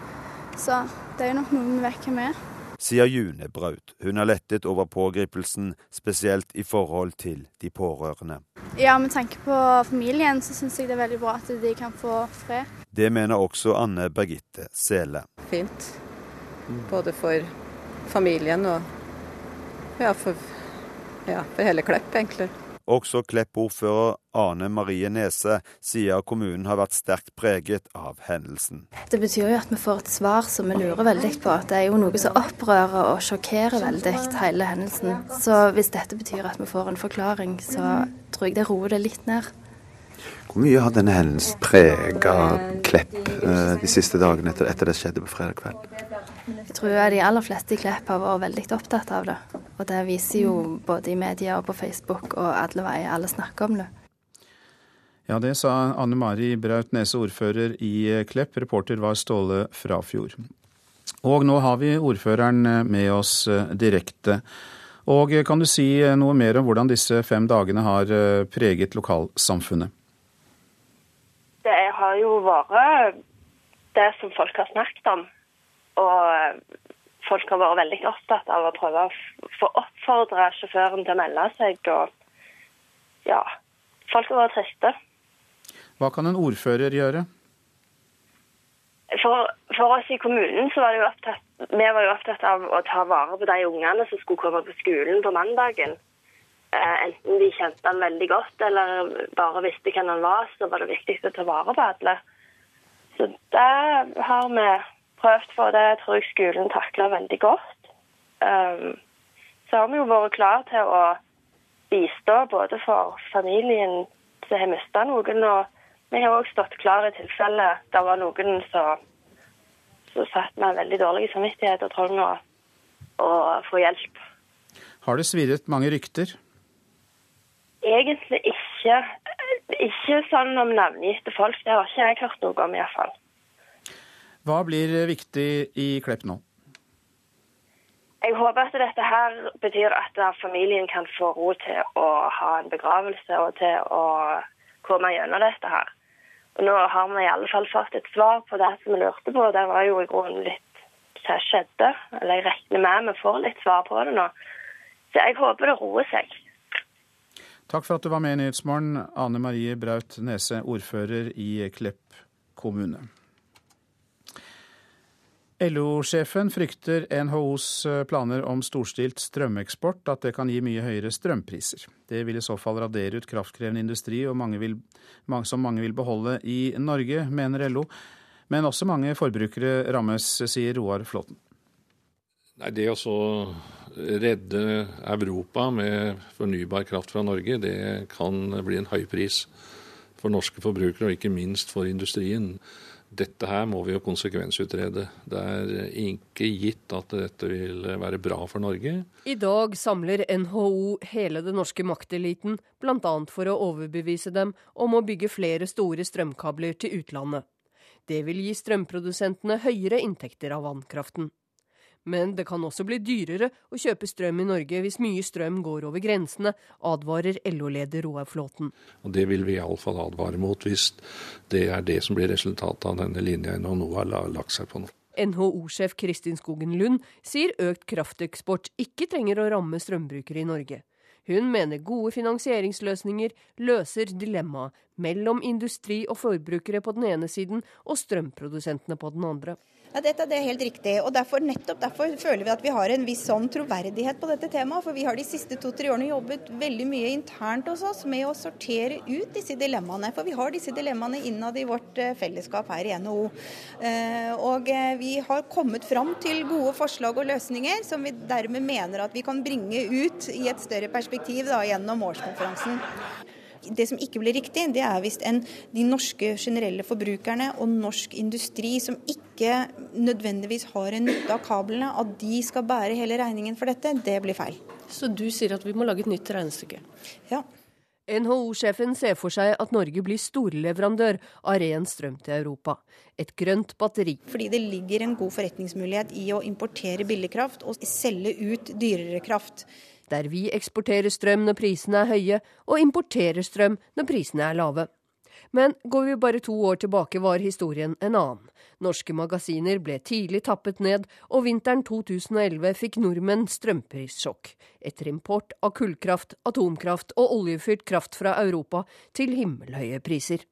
Så det er jo nok noe vi vekker med. Sier June Braut. Hun har lettet over pågripelsen, spesielt i forhold til de pårørende. Ja, med tanke på familien så syns jeg det er veldig bra at de kan få fred. Det mener også Anne Birgitte Sele. Fint. Både for familien og ja, for, ja, for hele Klepp, egentlig. Også Klepp-ordfører Ane Marie Nese sier kommunen har vært sterkt preget av hendelsen. Det betyr jo at vi får et svar som vi lurer veldig på. Det er jo noe som opprører og sjokkerer veldig, hele hendelsen. Så hvis dette betyr at vi får en forklaring, så tror jeg det roer det litt ned. Hvor mye har denne hendelsen prega Klepp eh, de siste dagene etter, etter det skjedde på fredag kveld? Jeg tror de aller fleste i Klepp har vært veldig opptatt av det. Og det viser jo både i media og på Facebook og alle veier, alle snakker om det. Ja, det sa Anne Mari Braut Nese, ordfører i Klepp. Reporter var Ståle Frafjord. Og nå har vi ordføreren med oss eh, direkte. Og kan du si noe mer om hvordan disse fem dagene har eh, preget lokalsamfunnet? Det har jo vært det som folk har snakket om. Og folk har vært veldig opptatt av å prøve å få oppfordre sjåføren til å melde seg. Og ja, folk har vært triste. Hva kan en ordfører gjøre? For, for, oss i kommunen så var det jo opptatt, vi var jo opptatt av å ta vare på de ungene som skulle komme på skolen på mandagen. Eh, enten de kjente han veldig godt eller bare visste hvem han var, så var det viktig å ta vare på alle. Så det har vi prøvd for. Det tror jeg skolen takler veldig godt. Um, så har vi jo vært klare til å bistå både for familien som har mista noen, og vi har òg stått klar i tilfelle det var noen som satt med veldig dårlig samvittighet og trang å, å få hjelp. Har det svirret mange rykter? Egentlig ikke. Ikke sånn om navngitte folk. Det har ikke jeg hørt noe om, iallfall. Hva blir viktig i Klepp nå? Jeg håper at dette her betyr at familien kan få ro til å ha en begravelse og til å komme gjennom dette her. Og Nå har vi i alle fall fått et svar på det som vi lurte på. Det var jo i grunnen litt hva skjedde. Eller jeg regner med vi får litt svar på det nå. Så jeg håper det roer seg. Takk for at du var med i Nyhetsmorgen, Ane Marie Braut Nese, ordfører i Klepp kommune. LO-sjefen frykter NHOs eh, planer om storstilt strømeksport, at det kan gi mye høyere strømpriser. Det vil i så fall radere ut kraftkrevende industri, mange vil, som mange vil beholde i Norge, mener LO. Men også mange forbrukere rammes, sier Roar Flåten. Nei, Det å redde Europa med fornybar kraft fra Norge, det kan bli en høy pris for norske forbrukere, og ikke minst for industrien. Dette her må vi jo konsekvensutrede. Det er ikke gitt at dette vil være bra for Norge. I dag samler NHO hele den norske makteliten, bl.a. for å overbevise dem om å bygge flere store strømkabler til utlandet. Det vil gi strømprodusentene høyere inntekter av vannkraften. Men det kan også bli dyrere å kjøpe strøm i Norge hvis mye strøm går over grensene, advarer LO-leder Roar Flåten. Og Det vil vi iallfall advare mot, hvis det er det som blir resultatet av denne linja NHO har lagt seg på nå. NHO-sjef Kristin Skogen Lund sier økt krafteksport ikke trenger å ramme strømbrukere i Norge. Hun mener gode finansieringsløsninger løser dilemmaet mellom industri og forbrukere på den ene siden og strømprodusentene på den andre. Ja, dette det er helt riktig. og derfor, Nettopp derfor føler vi at vi har en viss sånn troverdighet på dette temaet. For vi har de siste to-tre årene jobbet veldig mye internt hos oss med å sortere ut disse dilemmaene. For vi har disse dilemmaene innad i vårt eh, fellesskap her i NHO. Eh, og eh, vi har kommet fram til gode forslag og løsninger som vi dermed mener at vi kan bringe ut i et større perspektiv da, gjennom årskonferansen. Det som ikke blir riktig, det er hvis en, de norske generelle forbrukerne og norsk industri som ikke nødvendigvis har en nytte av kablene, at de skal bære hele regningen for dette, det blir feil. Så du sier at vi må lage et nytt regnestykke? Ja. NHO-sjefen ser for seg at Norge blir storleverandør av ren strøm til Europa. Et grønt batteri. Fordi det ligger en god forretningsmulighet i å importere billig kraft og selge ut dyrere kraft der vi eksporterer strøm når prisene er høye, og importerer strøm når prisene er lave. Men går vi bare to år tilbake, var historien en annen. Norske magasiner ble tidlig tappet ned, og vinteren 2011 fikk nordmenn strømprissjokk etter import av kullkraft, atomkraft og oljefyrt kraft fra Europa til himmelhøye priser.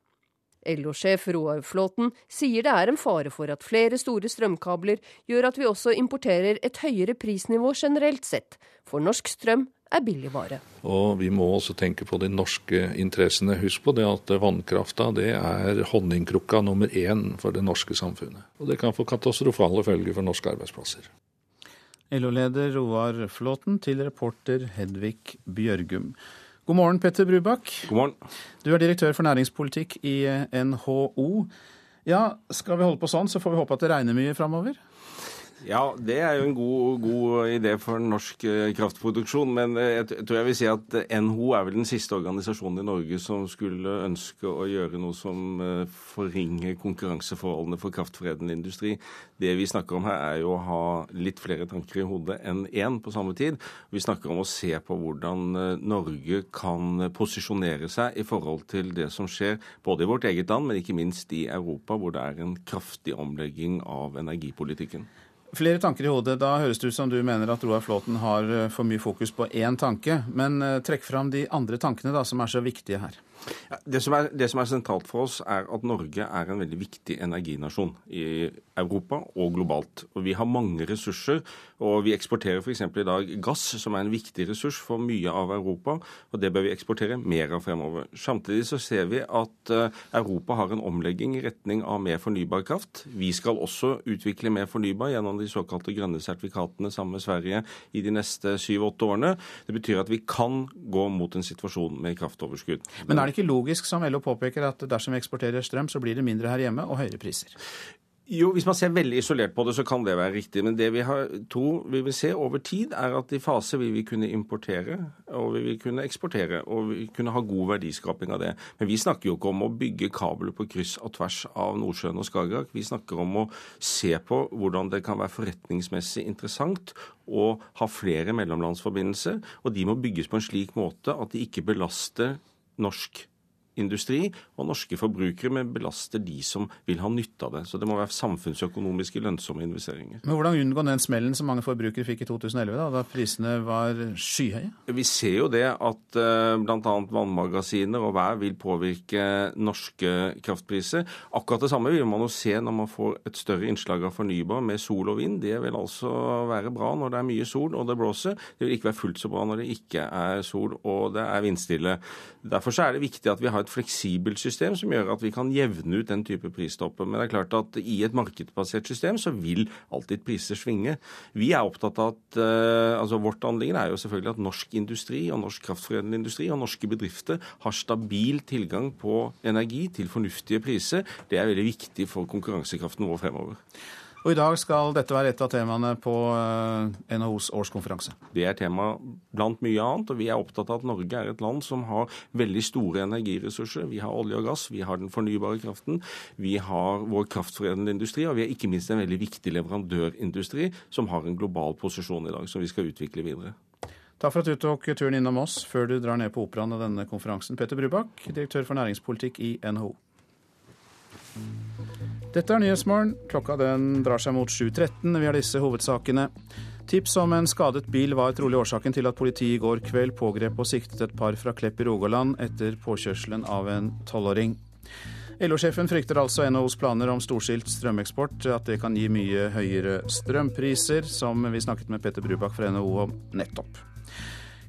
LO-sjef Roar Flåten sier det er en fare for at flere store strømkabler gjør at vi også importerer et høyere prisnivå generelt sett, for norsk strøm er billigvare. Og vi må også tenke på de norske interessene. Husk på det at vannkrafta det er honningkrukka nummer én for det norske samfunnet. Og det kan få katastrofale følger for norske arbeidsplasser. LO-leder Roar Flåten til reporter Hedvig Bjørgum. God morgen, Petter Brubakk. God morgen. Du er direktør for næringspolitikk i NHO. Ja, skal vi holde på sånn, så får vi håpe at det regner mye framover? Ja, det er jo en god, god idé for norsk eh, kraftproduksjon. Men eh, jeg tror jeg vil si at NHO er vel den siste organisasjonen i Norge som skulle ønske å gjøre noe som eh, forringer konkurranseforholdene for kraftforedlende industri. Det vi snakker om her, er jo å ha litt flere tanker i hodet enn én på samme tid. Vi snakker om å se på hvordan Norge kan posisjonere seg i forhold til det som skjer både i vårt eget land, men ikke minst i Europa, hvor det er en kraftig omlegging av energipolitikken. Flere tanker i hodet. Da høres det ut som du mener at Roar Flåten har eh, for mye fokus på én tanke. Men eh, trekk fram de andre tankene da, som er så viktige her. Ja, det, som er, det, som er, sentralt for oss, er at Norge er en veldig viktig energinasjon i Europa og globalt. Og Vi har mange ressurser, og vi eksporterer f.eks. i dag gass, som er en viktig ressurs for mye av Europa. og Det bør vi eksportere mer av fremover. Samtidig så ser vi at eh, Europa har en omlegging i retning av mer fornybar kraft. Vi skal også utvikle mer fornybar gjennom de såkalte grønne sertifikatene sammen med Sverige i de neste syv-åtte årene. Det betyr at vi kan gå mot en situasjon med kraftoverskudd. Men er det ikke logisk, som LO påpeker, at dersom vi eksporterer strøm, så blir det mindre her hjemme og høyere priser? Jo, Hvis man ser veldig isolert på det, så kan det være riktig. Men det vi har, tror vi vil se over tid, er at i fase vil vi kunne importere og vi vil kunne eksportere. Og vi kunne ha god verdiskaping av det. Men vi snakker jo ikke om å bygge kabler på kryss og tvers av Nordsjøen og Skagerrak. Vi snakker om å se på hvordan det kan være forretningsmessig interessant å ha flere mellomlandsforbindelser. Og de må bygges på en slik måte at de ikke belaster norsk industri og norske forbrukere, men belaster de som vil ha nytte av det. Så det må være samfunnsøkonomiske lønnsomme investeringer. Men Hvordan unngå den smellen som mange forbrukere fikk i 2011, da, da prisene var skyhøye? Vi ser jo det at uh, bl.a. vannmagasiner og vær vil påvirke norske kraftpriser. Akkurat det samme vil man jo se når man får et større innslag av fornybar med sol og vind. Det vil altså være bra når det er mye sol og det blåser. Det vil ikke være fullt så bra når det ikke er sol og det er vindstille. Derfor er det viktig at vi har et fleksibelt system som gjør at vi kan jevne ut den type pristopper. Men det er klart at i et markedsbasert system så vil alltid priser svinge. Vi er opptatt av at uh, altså Vårt anliggende er jo selvfølgelig at norsk industri og norsk kraftforedlende industri og norske bedrifter har stabil tilgang på energi til fornuftige priser. Det er veldig viktig for konkurransekraften vår fremover. Og I dag skal dette være et av temaene på eh, NHOs årskonferanse. Det er tema blant mye annet. og Vi er opptatt av at Norge er et land som har veldig store energiressurser. Vi har olje og gass, vi har den fornybare kraften, vi har vår kraftforedlende industri, og vi er ikke minst en veldig viktig leverandørindustri som har en global posisjon i dag, som vi skal utvikle videre. Takk for at du tok turen innom oss før du drar ned på Operaen av denne konferansen. Petter Brubakk, direktør for næringspolitikk i NHO. Dette er Nyhetsmorgen. Klokka den drar seg mot 7.13. Vi har disse hovedsakene. Tips om en skadet bil var trolig årsaken til at politiet i går kveld pågrep og siktet et par fra Klepp i Rogaland etter påkjørselen av en tolvåring. LO-sjefen frykter altså NHOs planer om storskilt strømeksport, at det kan gi mye høyere strømpriser, som vi snakket med Petter Brubakk fra NHO om nettopp.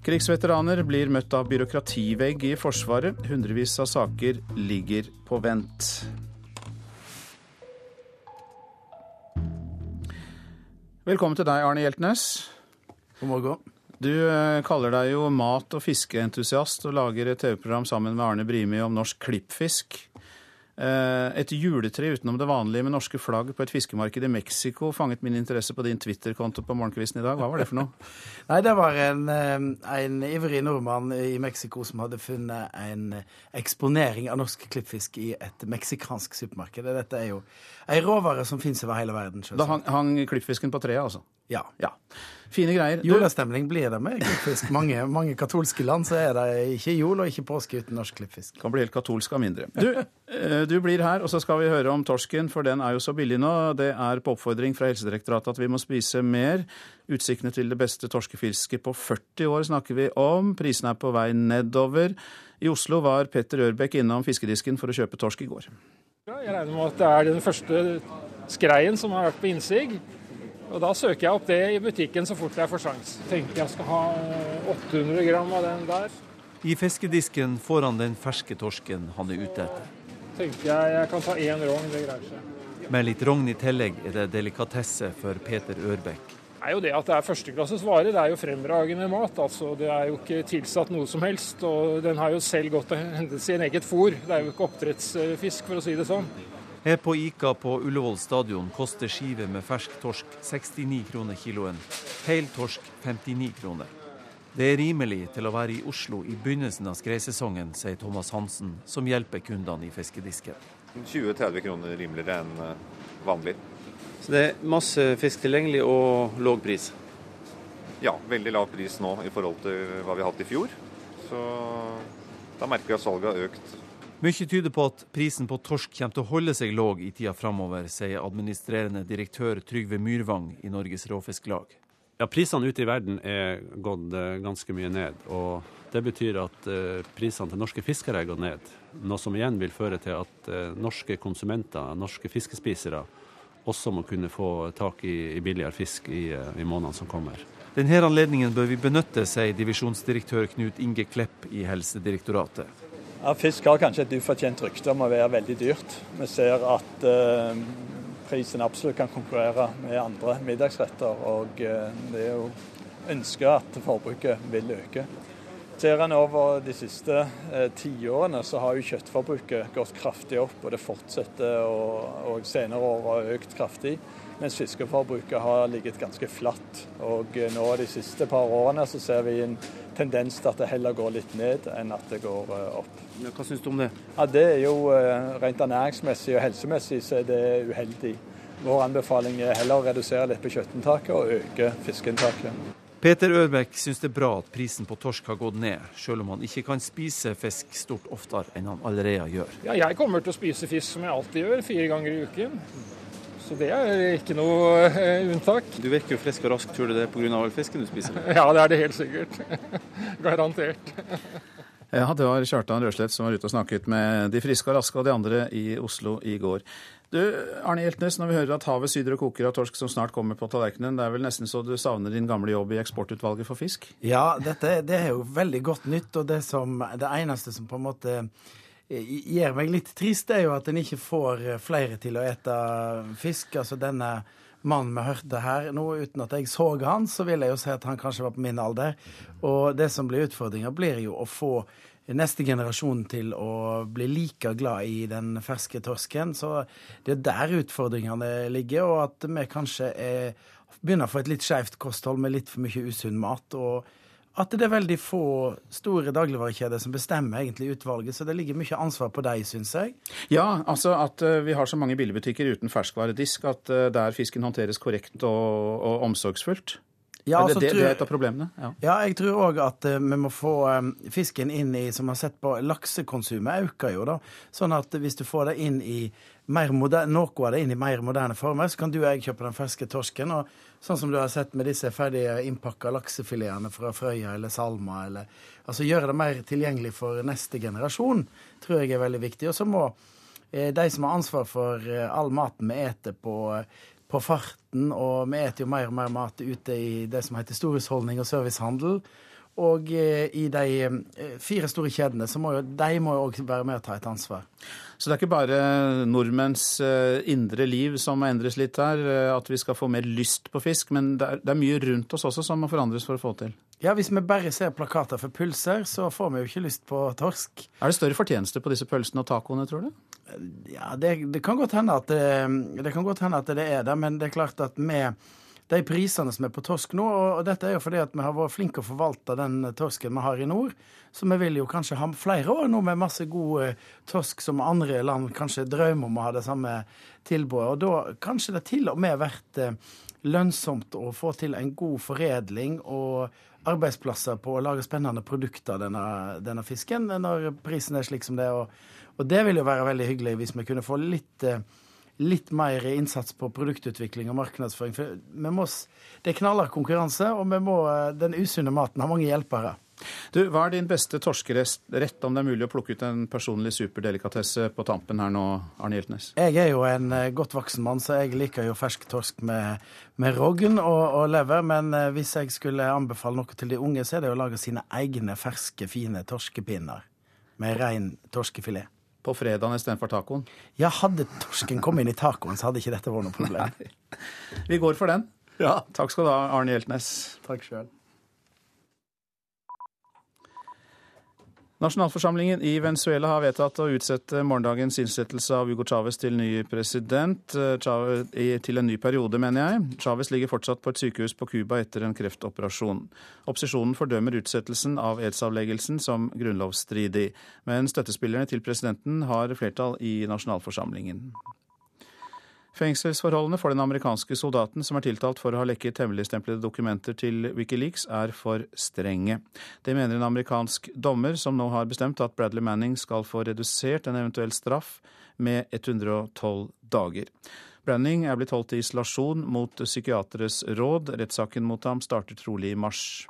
Krigsveteraner blir møtt av byråkrativegg i Forsvaret. Hundrevis av saker ligger på vent. Velkommen til deg, Arne Hjeltnes. God morgen. Du eh, kaller deg jo mat- og fiskeentusiast og lager et TV-program sammen med Arne Brimi om norsk klippfisk. Eh, et juletre utenom det vanlige med norske flagg på et fiskemarked i Mexico fanget min interesse på din Twitter-konto på morgenkvisten i dag. Hva var det for noe? Nei, Det var en, eh, en, ivrig nordmann i Mexico som hadde funnet en eksponering av norsk klippfisk i et meksikansk supermarked. Dette er jo ei råvare som fins over hele verden. Selvsagt. Da hang, hang klippfisken på treet, altså? Ja. ja. Fine greier. Julestemning blir det med klippfisk. Mange, mange katolske land så er det ikke jul og ikke påske uten norsk klippfisk. kan bli helt katolsk av mindre. Du, eh, du blir her, og så skal vi høre om torsken, for den er jo så billig nå. Det er på oppfordring fra Helsedirektoratet at vi må spise mer. Utsiktene til det beste torskefisket på 40 år snakker vi om. Prisene er på vei nedover. I Oslo var Petter Ørbekk innom fiskedisken for å kjøpe torsk i går. Jeg regner med at det er den første skreien som har vært på innsig. Og Da søker jeg opp det i butikken så fort jeg får sjans. Tenker jeg skal ha 800 gram av den der. I fiskedisken får han den ferske torsken han er ute etter. Tenker jeg jeg kan ta én rogn, det greier seg. Med litt rogn i tillegg er det delikatesse for Peter Ørbekk. Det er jo det at det er førsteklasses vare. Det er jo fremragende mat. altså Det er jo ikke tilsatt noe som helst. Og den har jo selv gått til hentet sin eget fôr. Det er jo ikke oppdrettsfisk, for å si det sånn. Her på Ika på Ullevål stadion koster skive med fersk torsk 69 kroner kiloen. Hel torsk 59 kroner. Det er rimelig til å være i Oslo i begynnelsen av skreisesongen, sier Thomas Hansen, som hjelper kundene i fiskedisken. 20-30 kroner rimeligere enn eh, vanlig. Så det er masse fisk tilgjengelig og låg pris? Ja, veldig lav pris nå i forhold til hva vi har hatt i fjor. Så da merker vi at salget har økt mye tyder på at prisen på torsk kommer til å holde seg låg i tida framover, sier administrerende direktør Trygve Myrvang i Norges Råfisklag. Ja, Prisene ute i verden er gått eh, ganske mye ned. og Det betyr at eh, prisene til norske fiskere er gått ned. Noe som igjen vil føre til at eh, norske konsumenter, norske fiskespisere, også må kunne få tak i, billigere fisk i, i månedene som kommer. Denne anledningen bør vi benytte, sier divisjonsdirektør Knut Inge Klepp i Helsedirektoratet. Ja, Fisk har kanskje et ufortjent rykte om å være veldig dyrt. Vi ser at eh, prisen absolutt kan konkurrere med andre middagsretter. Og eh, det er jo ønsket at forbruket vil øke. Ser en over de siste eh, tiårene, så har jo kjøttforbruket gått kraftig opp. Og det fortsetter og senere år har økt kraftig. Mens fiskeforbruket har ligget ganske flatt. Og eh, nå de siste par årene så ser vi en tendens til at det heller går litt ned enn at det går eh, opp. Hva syns du om det? Ja, Det er jo eh, rent ernæringsmessig og helsemessig så er det uheldig. Vår anbefaling er heller å redusere litt på kjøttinntaket og øke fiskeinntaket. Peter Ørbekk syns det er bra at prisen på torsk har gått ned, selv om han ikke kan spise fisk stort oftere enn han allerede gjør. Ja, jeg kommer til å spise fisk som jeg alltid gjør, fire ganger i uken. Så det er ikke noe uh, unntak. Du virker jo frisk og rask, tror du det er pga. all fisken du spiser? ja, det er det helt sikkert. Garantert. ja, det var Kjartan Røslett som var ute og snakket med de friske og raske og de andre i Oslo i går. Du, Arne Hjeltnes, når vi hører at havet syder og koker av torsk som snart kommer på tallerkenen, det er vel nesten så du savner din gamle jobb i eksportutvalget for fisk? Ja, dette, det er jo veldig godt nytt, og det, som, det eneste som på en måte gjør meg litt trist, er jo at en ikke får eh, flere til å ete fisk. Altså denne mannen vi hørte her nå, uten at jeg så han, så vil jeg jo si at han kanskje var på min alder. Og det som blir utfordringa, blir jo å få neste generasjon til å bli like glad i den ferske torsken. Så det er der utfordringene ligger, og at vi kanskje er, begynner å få et litt skeivt kosthold med litt for mye usunn mat. og at det er veldig få store dagligvarekjeder som bestemmer egentlig utvalget, så det ligger mye ansvar på deg, syns jeg. Ja, altså at uh, vi har så mange billigbutikker uten ferskvaredisk at uh, der fisken håndteres korrekt og, og omsorgsfullt. Ja, altså, det, det, det, er et av problemene? Ja, ja jeg tror òg at uh, vi må få um, fisken inn i, som har sett på, laksekonsumet øker jo, da. Sånn at hvis du får det inn i moderne, noe av det inn i mer moderne former, så kan du og jeg kjøpe den ferske torsken. og Sånn som du har sett med disse ferdige innpakka laksefiletene fra Frøya eller Salma. Eller, altså Gjøre det mer tilgjengelig for neste generasjon tror jeg er veldig viktig. Og så må eh, de som har ansvar for all maten vi eter på, på farten, og vi eter jo mer og mer mat ute i det som heter storhusholdning og servicehandel, og eh, i de eh, fire store kjedene, så må jo de må jo også være med å ta et ansvar. Så det er ikke bare nordmenns eh, indre liv som må endres litt her, at vi skal få mer lyst på fisk, men det er, det er mye rundt oss også som må forandres for å få til? Ja, hvis vi bare ser plakater for pølser, så får vi jo ikke lyst på torsk. Er det større fortjeneste på disse pølsene og tacoene, tror du? Ja, det, det kan godt hende at det, det kan godt hende at det er det, men det er klart at med de prisene som er på torsk nå. Og, dette er jo fordi at vi har vært flinke å forvalte den torsken vi har i nord. Så vi vil jo kanskje ha flere år nå med masse god eh, torsk som andre land kanskje drømmer om å ha det samme tilbudet. Og da kanskje det til og med vært eh, lønnsomt å få til en god foredling og arbeidsplasser på å lage spennende produkter av denne, denne, fisken, når prisen er slik som det er. Og, og det vil jo være veldig hyggelig hvis vi kunne få litt eh, litt mer innsats på produktutvikling og markedsføring. For vi må, det er knallhard konkurranse, og vi må, den usunne maten har mange hjelpere. Du, Hva er din beste torskerett, om det er mulig å plukke ut en personlig superdelikatesse på tampen her nå, Arne Hjeltnes? Jeg er jo en eh, godt voksen mann, så jeg liker jo fersk torsk med, med rogn og, og, lever. Men eh, hvis jeg skulle anbefale noe til de unge, så er det å lage sine egne ferske, fine torskepinner med rein torskefilet på fredagen istedenfor tacoen? Ja, hadde torsken kommet inn i tacoen, så hadde ikke dette vært noe problem. Nei. Vi går for den. Ja. Takk skal du ha, Arne Hjeltnes. Takk sjøl. Nasjonalforsamlingen i Venezuela har vedtatt å utsette morgendagens innsettelse av Hugo Chávez til ny president, Chavez, til en ny periode, mener jeg. Chávez ligger fortsatt på et sykehus på Cuba etter en kreftoperasjon. Opposisjonen fordømmer utsettelsen av edsavleggelsen som grunnlovsstridig, men støttespillerne til presidenten har flertall i nasjonalforsamlingen. Fengselsforholdene for den amerikanske soldaten som er tiltalt for å ha lekket hemmeligstemplede dokumenter til Wikileaks, er for strenge. Det mener en amerikansk dommer, som nå har bestemt at Bradley Manning skal få redusert en eventuell straff med 112 dager. Branning er blitt holdt i isolasjon mot psykiateres råd. Rettssaken mot ham starter trolig i mars.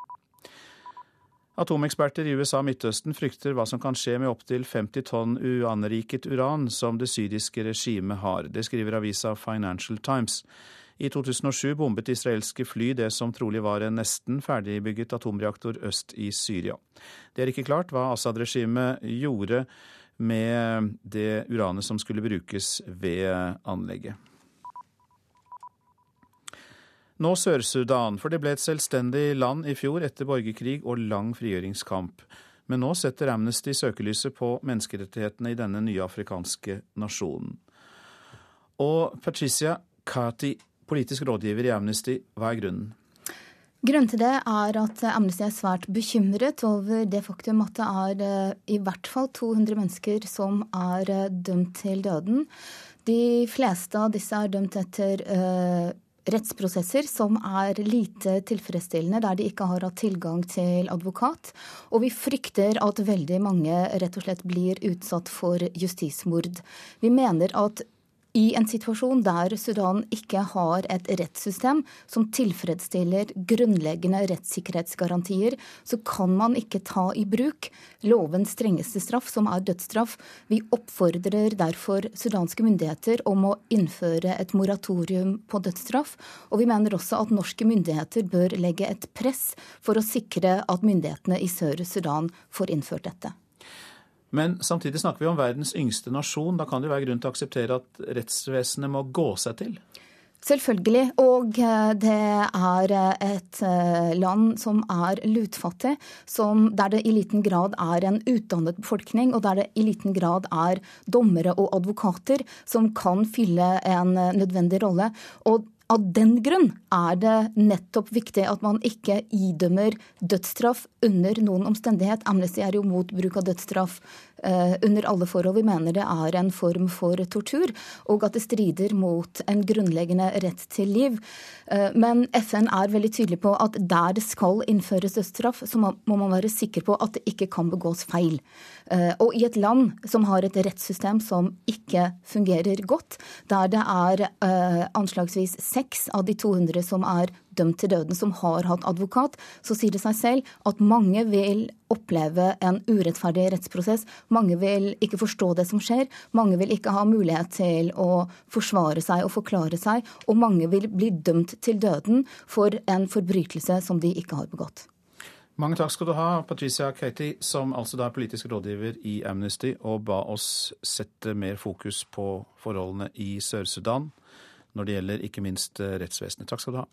Atomeksperter i USA og Midtøsten frykter hva som kan skje med opptil 50 tonn uanriket uran som det syriske regimet har. Det skriver avisa Financial Times. I 2007 bombet israelske fly det som trolig var en nesten ferdigbygget atomreaktor øst i Syria. Det er ikke klart hva Assad-regimet gjorde med det uranet som skulle brukes ved anlegget. Nå Sør-Sudan, for det ble et selvstendig land i fjor etter borgerkrig og lang frigjøringskamp. Men nå setter Amnesty søkelyset på menneskerettighetene i denne nye afrikanske nasjonen. Og Patricia Kati, politisk rådgiver i Amnesty, hva er grunnen? Grunnen til det er at Amnesty er svært bekymret over det faktum at det er eh, i hvert fall 200 mennesker som er eh, dømt til døden. De fleste av disse er dømt etter uh, rettsprosesser som er lite tilfredsstillende, der de ikke har hatt tilgang til advokat. Og vi frykter at veldig mange rett og slett blir utsatt for justismord. Vi mener at i en situasjon der Sudan ikke har et rettssystem som tilfredsstiller grunnleggende rettssikkerhetsgarantier, så kan man ikke ta i bruk lovens strengeste straff, som er dødsstraff. Vi oppfordrer derfor sudanske myndigheter om å innføre et moratorium på dødsstraff. Og vi mener også at norske myndigheter bør legge et press for å sikre at myndighetene i Sør-Sudan får innført dette. Men samtidig snakker vi om verdens yngste nasjon. Da kan det være grunn til å akseptere at rettsvesenet må gå seg til? Selvfølgelig. Og eh, det er eh, et eh, land som er lutfattig, som, der det i liten grad er en utdannet befolkning, og der det i liten grad er dommere og advokater som kan fylle en nødvendig rolle. Og av den grunn er det nettopp viktig at man ikke idømmer dødsstraff under noen omstendighet. Amnesty er jo mot bruk av dødsstraff under alle forhold. Vi mener det er en form for tortur, og at det strider mot en grunnleggende rett til liv. Uh, men FN er veldig tydelig på at der det skal innføres dødsstraff, så må man være sikker på at det ikke kan begås feil. Uh, og i et land som har et rettssystem som ikke fungerer godt, der det er anslagsvis seks av de 200 som er dømt til døden, som har hatt advokat, så sier det seg selv at mange vil oppleve en urettferdig rettsprosess. Mange vil ikke forstå det som skjer. Mange vil ikke ha mulighet til å forsvare seg og forklare seg. Og mange vil bli dømt til døden for en forbrytelse som de ikke har begått. Mange takk skal du ha, Patricia Katie, som altså da er politisk rådgiver i Amnesty, og ba oss sette mer fokus på forholdene i Sør-Sudan når det gjelder ikke minst eh, rettsvesenet. Takk skal du ha.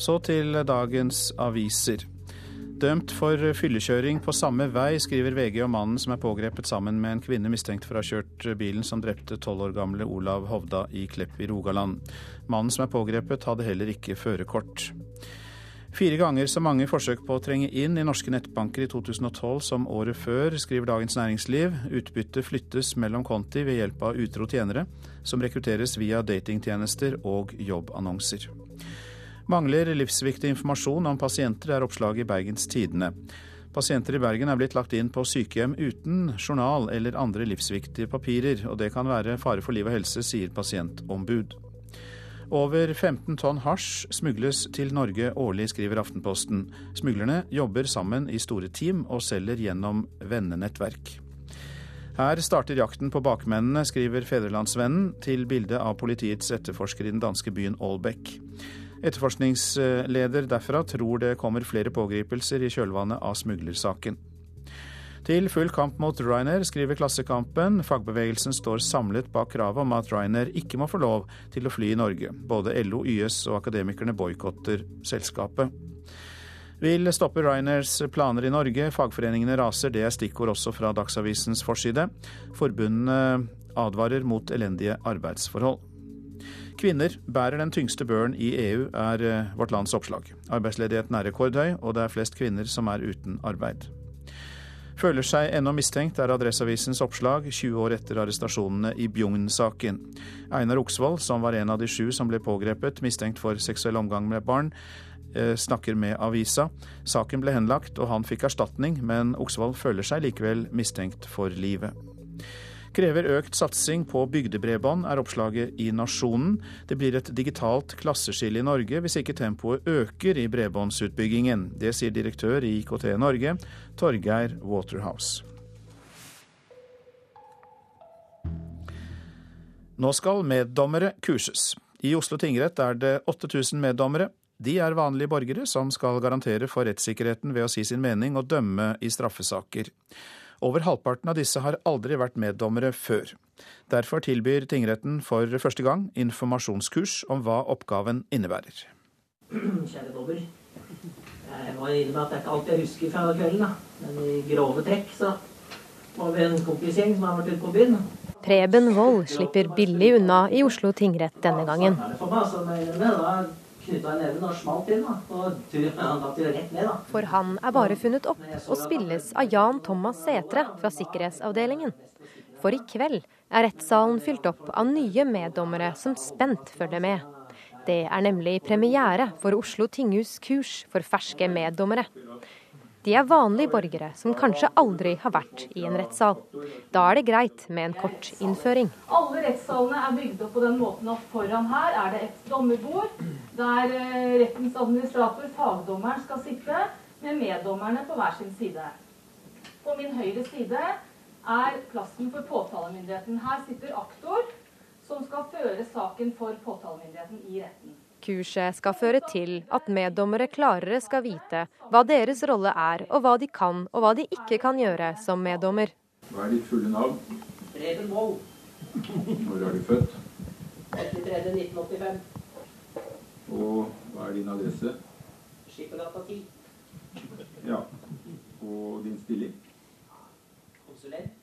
Så til dagens aviser. Dømt for fyllekjøring på samme vei, skriver VG om mannen som er pågrepet sammen med en kvinne mistenkt for å ha kjørt bilen som drepte tolv år gamle Olav Hovda i Klepp i Rogaland. Mannen som er pågrepet, hadde heller ikke førerkort. Fire ganger så mange forsøk på å trenge inn i norske nettbanker i 2012 som året før, skriver Dagens Næringsliv. Utbyttet flyttes mellom konti ved hjelp av utro tjenere, som rekrutteres via datingtjenester og jobbannonser. Mangler livsviktig informasjon om pasienter, er oppslaget i Bergens Tidende. Pasienter i Bergen er blitt lagt inn på sykehjem uten journal eller andre livsviktige papirer, og det kan være fare for liv og helse, sier pasientombud. Over 15 tonn hasj smugles til Norge årlig, skriver Aftenposten. Smuglerne jobber sammen i store team og selger gjennom vennenettverk. Her starter jakten på bakmennene, skriver Fedrelandsvennen, til bildet av politiets etterforsker i den danske byen Aalbeck. Etterforskningsleder derfra tror det kommer flere pågripelser i kjølvannet av smuglersaken. Til full kamp mot Ryanair skriver Klassekampen fagbevegelsen står samlet bak kravet om at Ryanair ikke må få lov til å fly i Norge. Både LO, YS og Akademikerne boikotter selskapet. Vil stoppe Ryanairs planer i Norge, fagforeningene raser, det er stikkord også fra Dagsavisens forside. Forbundene advarer mot elendige arbeidsforhold. Kvinner bærer den tyngste børen i EU, er eh, vårt lands oppslag. Arbeidsledigheten er rekordhøy, og det er flest kvinner som er uten arbeid. Føler seg ennå mistenkt, er Adresseavisens oppslag 20 år etter arrestasjonene i Bjugn-saken. Einar Oksvold, som var en av de sju som ble pågrepet mistenkt for seksuell omgang med barn, eh, snakker med avisa. Saken ble henlagt, og han fikk erstatning, men Oksvold føler seg likevel mistenkt for livet. Krever økt satsing på bygdebredbånd, er oppslaget i Nasjonen. Det blir et digitalt klasseskille i Norge hvis ikke tempoet øker i bredbåndsutbyggingen. Det sier direktør i IKT Norge, Torgeir Waterhouse. Nå skal meddommere kurses. I Oslo tingrett er det 8000 meddommere. De er vanlige borgere som skal garantere for rettssikkerheten ved å si sin mening og dømme i straffesaker. Over halvparten av disse har aldri vært meddommere før. Derfor tilbyr tingretten for første gang informasjonskurs om hva oppgaven innebærer. Kjære dommer. Jeg må innrømme at det er ikke alt jeg husker fra kvelden, da. men i grove trekk så var vi en kompisgjeng som har vært ute på byen. Preben Wold slipper billig unna i Oslo tingrett denne gangen. For knytta neven og smalt inn. da. Og han datt rett ned, da. For han er bare funnet opp og spilles av Jan Thomas Sætre fra sikkerhetsavdelingen. For i kveld er rettssalen fylt opp av nye meddommere som spent følger med. Det er nemlig premiere for Oslo tinghus kurs for ferske meddommere. De er vanlige borgere som kanskje aldri har vært i en rettssal. Da er det greit med en kort innføring. Alle rettssalene er bygd opp på den måten at foran her er det et dommerbord, der eh, rettens administrator, fagdommeren, skal sitte med meddommerne på hver sin side. På min høyre side er plassen for påtalemyndigheten. Her sitter aktor, som skal føre saken for påtalemyndigheten i retten. Kurset skal føre til at meddommere klarere skal vite hva deres rolle er, og hva de kan og hva de ikke kan gjøre som meddommer. Hva er ditt fulle navn? Preben Moll. Når er du født? 83.1985. Og hva er din adresse? Skippergata 10. Ja. Og din stilling? Konsulent.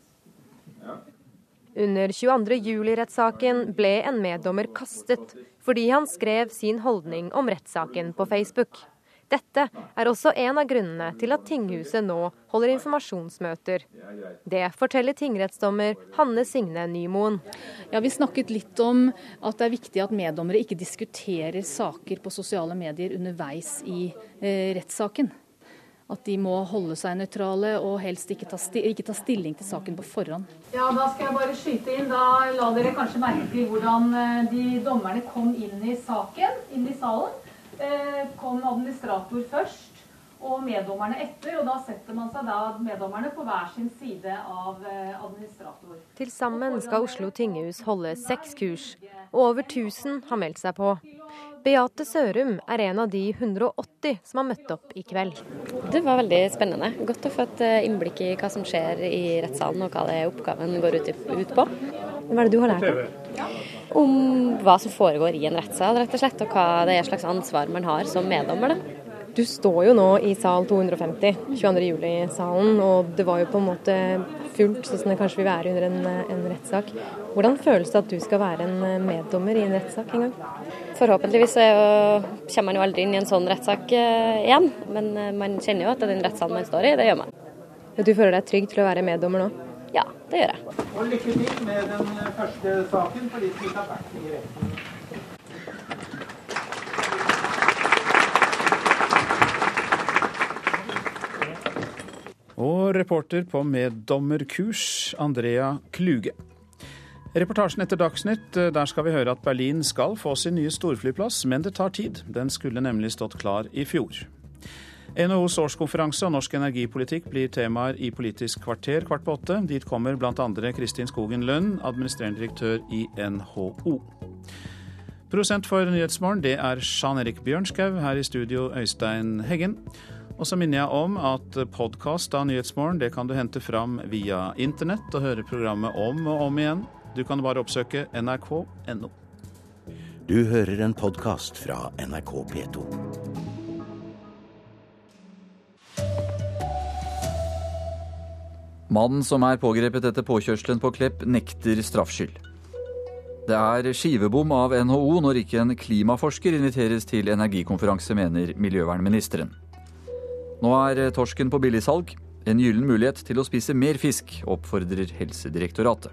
Under 22. juli-rettssaken ble en meddommer kastet fordi han skrev sin holdning om rettssaken på Facebook. Dette er også en av grunnene til at tinghuset nå holder informasjonsmøter. Det forteller tingrettsdommer Hanne Signe Nymoen. Ja, Vi snakket litt om at det er viktig at meddommere ikke diskuterer saker på sosiale medier underveis i eh, rettssaken. At de må holde seg nøytrale og helst ikke ta, ikke ta, stilling til saken på forhånd. Ja, Da skal jeg bare skyte inn. Da la dere kanskje merke til hvordan eh, de dommerne kom inn i saken, inn i salen. Eh, kom administrator først og meddommerne etter. og Da setter man seg da meddommerne på hver sin side av eh, administrator. Til sammen skal Oslo tinghus holde seks kurs, og over 1000 har meldt seg på. Beate Sørum er en av de 180 som har møtt opp i kveld. Det var veldig spennende. Godt å få et eh, innblikk i hva som skjer i rettssalen og hva det oppgaven går ut, på. Hva er det du har lært om? Om hva som foregår i en rettssal, rett og slett. Og hva det er slags ansvar man har som meddommer. Da. Du står jo nå i sal 250, 22.07-salen, og det var jo på en måte fullt, sånn som det kanskje vil være under en, en rettssak. Hvordan føles det at du skal være en meddommer i en rettssak en gang? Forhåpentligvis så kommer man jo aldri inn i en sånn rettssak eh, igjen, men eh, man kjenner jo at det er den rettssalen man står i, det gjør man. Du føler deg trygg til å være meddommer nå? Ja, det gjør jeg. Og lykke til med den første saken for de som ikke har vært i retten. Og reporter på meddommerkurs, Andrea Kluge. Reportasjen etter Dagsnytt, eh, der skal vi høre at Berlin skal få sin nye storflyplass, men det tar tid. Den skulle nemlig stått klar i fjor. NHOs årskonferanse og norsk energipolitikk blir temaer i Politisk kvarter kvart på åtte. Dit kommer bl.a. Kristin Skogen Lund, administrerende direktør i NHO. Prosent for Nyhetsmorgen, det er Jan Erik Bjørnskau. Her i studio, Øystein Heggen. Og så minner jeg om at podkast av Nyhetsmorgen det kan du hente fram via internett og høre programmet om og om igjen. Du kan bare oppsøke nrk.no. Du hører en podkast fra NRK P2. Mannen som er pågrepet etter påkjørselen på Klepp, nekter straffskyld. Det er skivebom av NHO når ikke en klimaforsker inviteres til energikonferanse, mener miljøvernministeren. Nå er torsken på billigsalg. En gyllen mulighet til å spise mer fisk, oppfordrer Helsedirektoratet.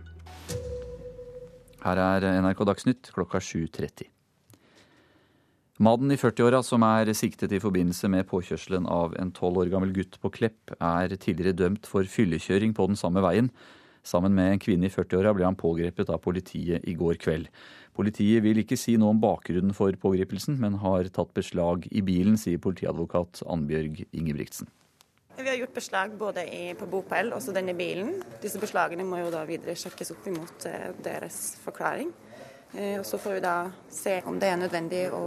Her er NRK Dagsnytt klokka 7.30. Mannen i 40-åra som er siktet i forbindelse med påkjørselen av en tolv år gammel gutt på Klepp, er tidligere dømt for fyllekjøring på den samme veien. Sammen med en kvinne i 40-åra ble han pågrepet av politiet i går kveld. Politiet vil ikke si noe om bakgrunnen for pågripelsen, men har tatt beslag i bilen, sier politiadvokat Annbjørg Ingebrigtsen. Vi har gjort beslag både i, på bopel og denne bilen. Disse beslagene må jo da videre sjekkes opp imot eh, deres forklaring. Eh, og Så får vi da se om det er nødvendig å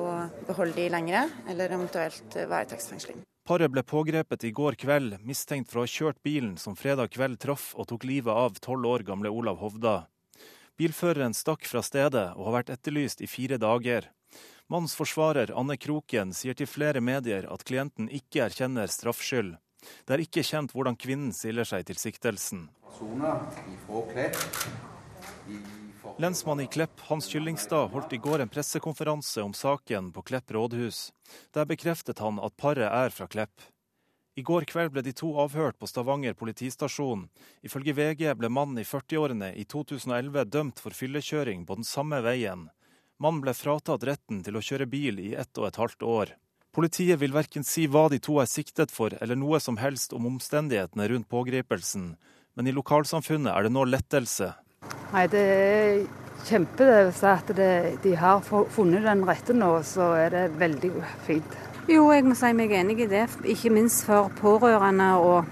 beholde de lengre, eller eventuelt varetektsfengsling. Paret ble pågrepet i går kveld, mistenkt for å ha kjørt bilen som fredag kveld traff og tok livet av tolv år gamle Olav Hovda. Bilføreren stakk fra stedet og har vært etterlyst i fire dager. Mannens forsvarer Anne Kroken sier til flere medier at klienten ikke erkjenner straffskyld. Det er ikke kjent hvordan kvinnen stiller seg til siktelsen. Lensmann i Klepp, Hans Kyllingstad, holdt i går en pressekonferanse om saken på Klepp rådhus. Der bekreftet han at paret er fra Klepp. I går kveld ble de to avhørt på Stavanger politistasjon. Ifølge VG ble mannen i 40-årene i 2011 dømt for fyllekjøring på den samme veien. Mannen ble fratatt retten til å kjøre bil i ett og et halvt år. Politiet vil verken si hva de to er siktet for, eller noe som helst om omstendighetene rundt pågripelsen. Men i lokalsamfunnet er det nå lettelse. Nei, Det er kjempe det, at det, de har funnet den rette nå, så er det veldig fint. Jo, jeg må si meg enig i det. Ikke minst for pårørende og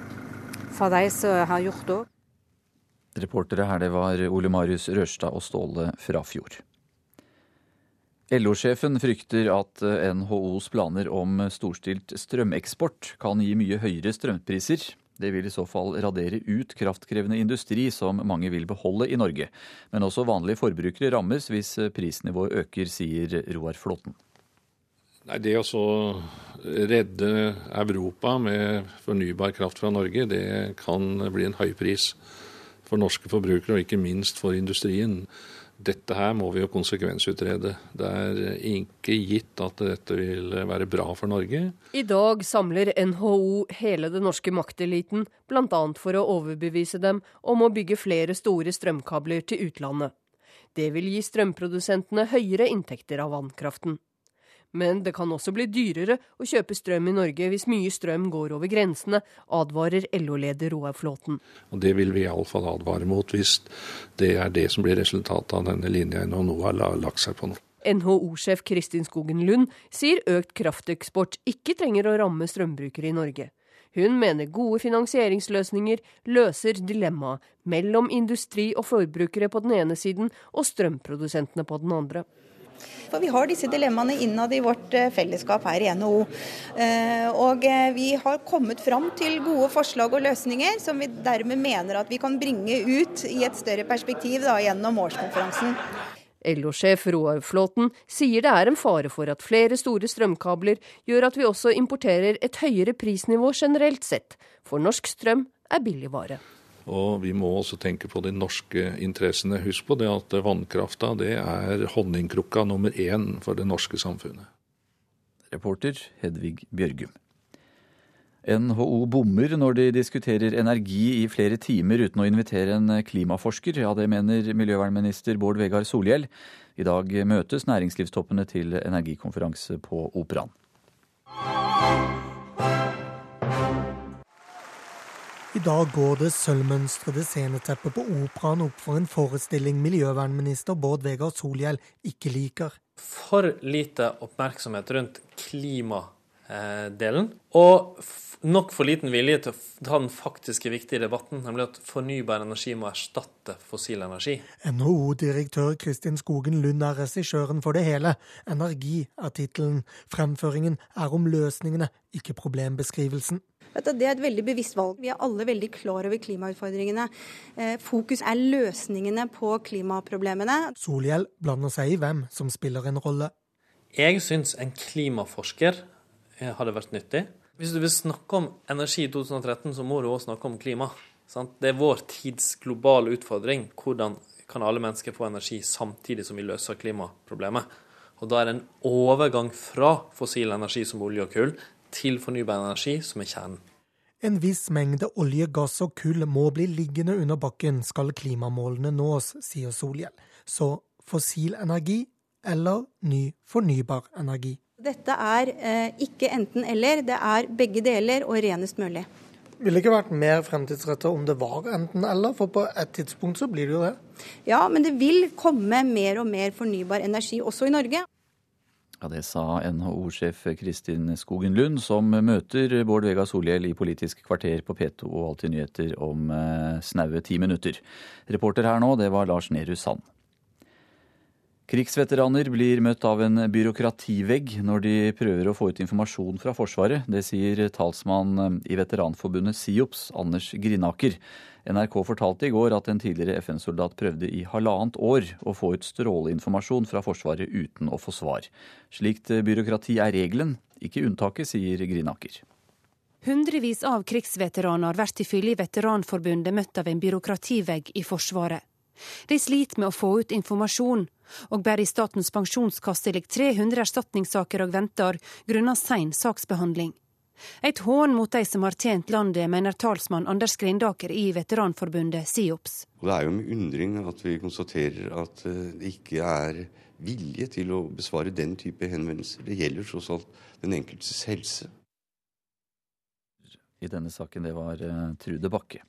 for de som har gjort det òg. Reportere her det var Ole Marius Rørstad og Ståle Frafjord. LO-sjefen frykter at NHOs planer om storstilt strømeksport kan gi mye høyere strømpriser. Det vil i så fall radere ut kraftkrevende industri som mange vil beholde i Norge. Men også vanlige forbrukere rammes hvis prisnivået øker, sier Roar Flåten. Nei, Det å så redde Europa med fornybar kraft fra Norge, det kan bli en høy pris for norske forbrukere, og ikke minst for industrien. Dette her må vi jo konsekvensutrede. Det er ikke gitt at dette vil være bra for Norge. I dag samler NHO hele den norske makteliten, bl.a. for å overbevise dem om å bygge flere store strømkabler til utlandet. Det vil gi strømprodusentene høyere inntekter av vannkraften. Men det kan også bli dyrere å kjøpe strøm i Norge hvis mye strøm går over grensene, advarer LO-leder Roar Flåten. Og Det vil vi iallfall advare mot, hvis det er det som blir resultatet av denne linja NHO har lagt seg på nå. NHO-sjef Kristin Skogen Lund sier økt krafteksport ikke trenger å ramme strømbrukere i Norge. Hun mener gode finansieringsløsninger løser dilemmaet mellom industri og forbrukere på den ene siden og strømprodusentene på den andre. For vi har disse dilemmaene innad i vårt eh, fellesskap her i NHO. Eh, og eh, vi har kommet fram til gode forslag og løsninger som vi dermed mener at vi kan bringe ut i et større perspektiv da, gjennom årskonferansen. LO-sjef Roar Flåten sier det er en fare for at flere store strømkabler gjør at vi også importerer et høyere prisnivå generelt sett, for norsk strøm er billigvare. Og vi må også tenke på de norske interessene. Husk på det at vannkrafta det er honningkrukka nummer én for det norske samfunnet. Reporter Hedvig Bjørgum. NHO bommer når de diskuterer energi i flere timer uten å invitere en klimaforsker. Ja, det mener miljøvernminister Bård Vegar Solhjell. I dag møtes næringslivstoppene til energikonferanse på Operaen. I dag går det sølvmønstrede sceneteppet på Operaen opp for en forestilling miljøvernminister Bård Vegar Solhjell ikke liker. For lite oppmerksomhet rundt klimadelen, og nok for liten vilje til å ta den faktiske viktige debatten, nemlig at fornybar energi må erstatte fossil energi. NHO-direktør Kristin Skogen Lund er regissøren for det hele. Energi er tittelen. Fremføringen er om løsningene, ikke problembeskrivelsen. Det er et veldig bevisst valg. Vi er alle veldig klar over klimautfordringene. Eh, fokus er løsningene på klimaproblemene. Solhjell blander seg i hvem som spiller en rolle. Jeg syns en klimaforsker eh, hadde vært nyttig. Hvis du vil snakke om energi i 2013, så må du også snakke om klima. Det er vår tids globale utfordring. Hvordan kan alle mennesker få energi samtidig som vi løser klimaproblemet? Og Da er det en overgang fra fossil energi som olje og kull til fornybar energi som er kjernen. En viss mengde olje, gass og kull må bli liggende under bakken skal klimamålene nås, sier Solhjell. Så fossil energi eller ny fornybar energi. Dette er eh, ikke enten-eller, det er begge deler og renest mulig. Ville det ikke vært mer fremtidsrettet om det var enten-eller, for på et tidspunkt så blir det jo det? Ja, men det vil komme mer og mer fornybar energi også i Norge. Ja, Det sa NHO-sjef Kristin Skogen Lund, som møter Bård Vegar Solhjell i Politisk kvarter på P2 og Alltid nyheter om eh, snaue ti minutter. Reporter her nå, det var Lars Nehru Sand. Krigsveteraner blir møtt av en byråkrativegg når de prøver å få ut informasjon fra Forsvaret. Det sier talsmann i Veteranforbundet SIOPS, Anders Grinaker. NRK fortalte i går at en tidligere FN-soldat prøvde i halvannet år å få ut stråleinformasjon fra Forsvaret uten å få svar. Slikt byråkrati er regelen, ikke unntaket, sier Grinaker. Hundrevis av krigsveteraner blir ifølge Veteranforbundet møtt av en byråkrativegg i Forsvaret. De sliter med å få ut informasjon, og bare i Statens pensjonskasse ligger 300 erstatningssaker og venter grunnet sein saksbehandling. Et hån mot de som har tjent landet, mener talsmann Anders Grindaker i Veteranforbundet SIOPS. Det er jo med undring at vi konstaterer at eh, det ikke er vilje til å besvare den type henvendelser. Det gjelder tross alt den enkeltes helse. I denne saken det var eh, Trude Bakke.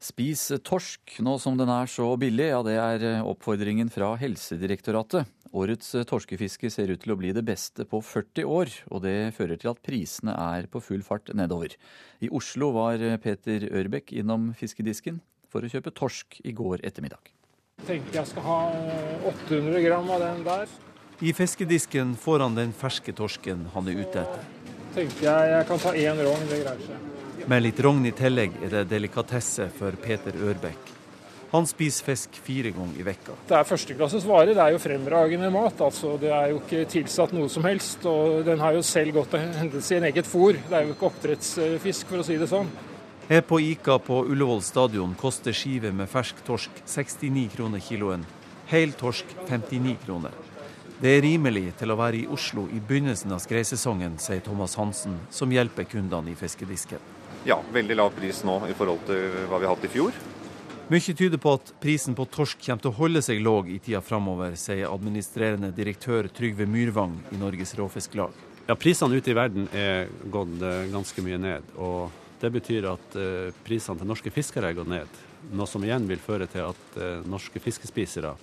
Spis torsk nå som den er så billig, ja det er eh, oppfordringen fra Helsedirektoratet. Årets eh, torskefiske ser ut til å bli det beste på 40 år, og det fører til at prisene er på full fart nedover. I Oslo var eh, Peter Ørbekk innom fiskedisken for å kjøpe torsk i går ettermiddag. Jeg tenker jeg skal ha 800 gram av den der. I fiskedisken får han den ferske torsken han er ute etter. Tenker jeg jeg kan ta én rogn, det greier seg. Med litt rogn i tillegg er det delikatesse for Peter Ørbekk. Han spiser fisk fire ganger i vekka. Det er førsteklasses vare. Det er jo fremragende mat. altså. Det er jo ikke tilsatt noe som helst. Og den har jo selv gått til hentet sin eget fôr. Det er jo ikke oppdrettsfisk, for å si det sånn. Her på Ika på Ullevål stadion koster skive med fersk torsk 69 kroner kiloen. Hel torsk 59 kroner. Det er rimelig til å være i Oslo i begynnelsen av skreisesongen, sier Thomas Hansen, som hjelper kundene i fiskedisken. Ja, veldig lav pris nå i forhold til hva vi har hatt i fjor. Mye tyder på at prisen på torsk kommer til å holde seg låg i tida framover, sier administrerende direktør Trygve Myrvang i Norges Råfisklag. Ja, Prisene ute i verden er gått eh, ganske mye ned. og Det betyr at eh, prisene til norske fiskere er gått ned. Noe som igjen vil føre til at eh, norske fiskespisere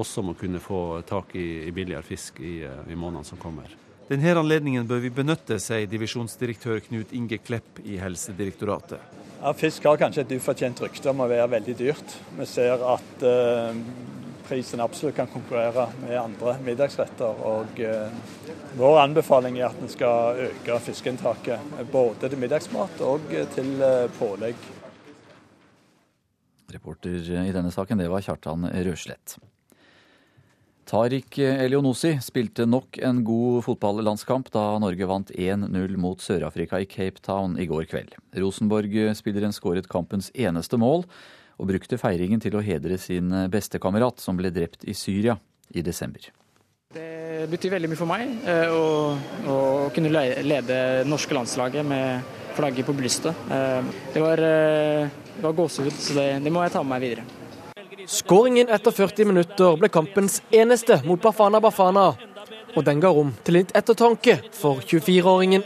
også må kunne få tak i, billigere fisk i, i månedene som kommer. Denne anledningen bør vi benytte, sier divisjonsdirektør Knut Inge Klepp i Helsedirektoratet. Ja, fisk har kanskje et ufortjent rykte om å være veldig dyrt. Vi ser at eh, prisen absolutt kan konkurrere med andre middagsretter. og eh, Vår anbefaling er at vi skal øke fiskeinntaket både til middagsmat og til eh, pålegg. Reporter i denne saken, det var Kjartan Røslett. Tariq Elionossi spilte nok en god fotballandskamp da Norge vant 1-0 mot Sør-Afrika i Cape Town i går kveld. Rosenborg-spilleren skåret kampens eneste mål, og brukte feiringen til å hedre sin bestekamerat som ble drept i Syria i desember. Det betyr veldig mye for meg eh, å, å kunne lede det norske landslaget med flagget på brystet. Eh, det var, eh, var gåsehud, så det, det må jeg ta med meg videre. Skåringen etter 40 minutter ble kampens eneste mot Bafana Bafana. Og den ga rom til litt ettertanke for 24-åringen.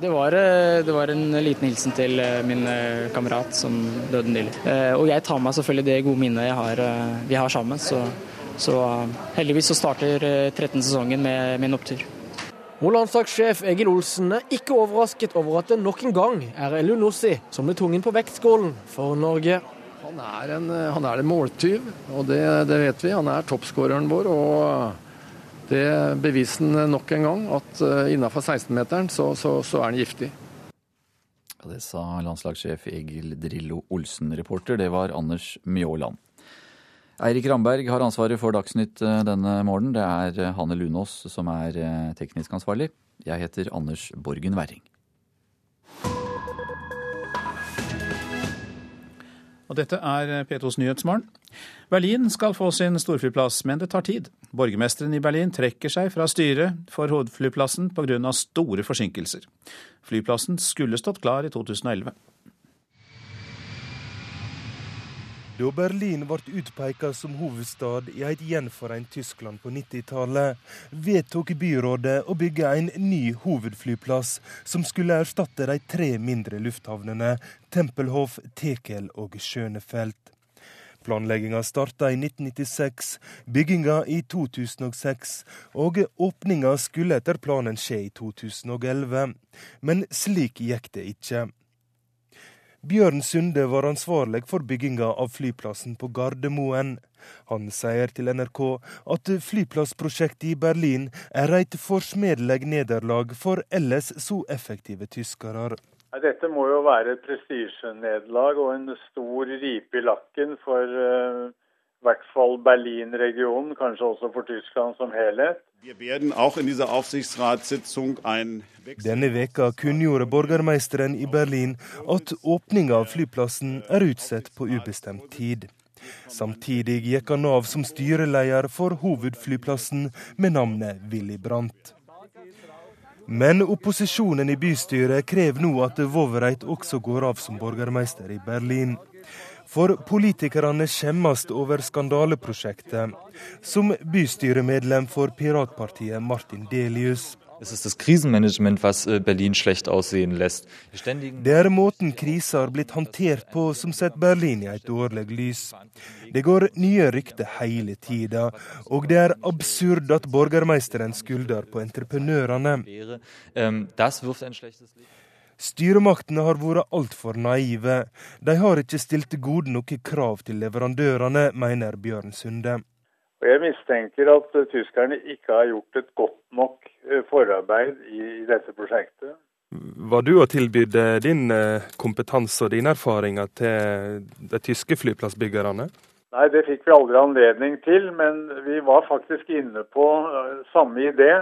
Det var, eh, det var, en liten hilsen til eh, min eh, kamerat som døde nylig. Og jeg tar meg selvfølgelig det gode minnet har, vi har sammen. Så, så, heldigvis så starter 13-sesongen med, med en opptur. Og landslagssjef Egil Olsen er ikke overrasket over at det nok en gang er Elunossi som blir tungen på vektskålen for Norge. Han er en, han er en måltyv, og det, det, vet vi. Han er toppskåreren vår. og Det beviser han nok en gang at innenfor innafor 16-meteren så, så, så, er han giftig. Ja, det sa landslagssjef Egil Drillo Olsen. Reporter, det var Anders Mjåland. Eirik Ramberg har ansvaret for Dagsnytt eh, denne morgenen. Det er eh, Hanne Lunås som er teknisk ansvarlig. Jeg heter Anders Borgen Werring. Og dette er P2s Nyhetsmorgen. Berlin skal få sin storflyplass, men det tar tid. Borgermesteren i Berlin trekker seg fra styret for hovedflyplassen pga. store forsinkelser. Flyplassen skulle stått klar i 2011. Da Berlin ble utpeka som hovedstad i et gjenforent Tyskland på 90-tallet, vedtok byrådet å bygge en ny hovedflyplass som skulle erstatte de tre mindre lufthavnene Tempelhof, Tekel og Schönefeld. Planlegginga starta i 1996, bygginga i 2006, og åpninga skulle etter planen skje i 2011. Men slik gikk det ikke. Bjørn Sunde var ansvarlig for bygginga av flyplassen på Gardermoen. Han sier til NRK at flyplassprosjektet i Berlin er et forsmedelig nederlag for ellers så effektive tyskere. Dette må jo være et prestisjenederlag og en stor ripe i lakken for uh, i hvert fall Berlin-regionen, kanskje også for Tyskland som helhet. Denne veka kunngjorde borgermeisteren i Berlin at åpninga av flyplassen er utsatt på ubestemt tid. Samtidig gikk han av som styreleder for hovedflyplassen med navnet Willy Brandt. Men opposisjonen i bystyret krever nå at Wowereit også går av som borgermeister i Berlin. For politikerne skjemmes over skandaleprosjektet, som bystyremedlem for piratpartiet Martin Delius. Es ist das Krisenmanagement, was äh, Berlin schlecht aussehen lässt. Det er måten krisa har blitt håndtert på som setter Berlin i et dårlig lys. Det går nye rykter hele tida, og det er absurd at borgermeisteren skylder på entreprenørene. Styremaktene har vært altfor naive. De har ikke stilt gode nok krav til leverandørene, mener Bjørn Sunde. Jeg mistenker at tyskerne ikke har gjort et godt nok eh, forarbeid i dette prosjektet. Var du og tilbydde din eh, kompetanse og dine erfaringer til de tyske flyplassbyggerne? Nei, det fikk vi aldri anledning til, men vi var faktisk inne på eh, samme idé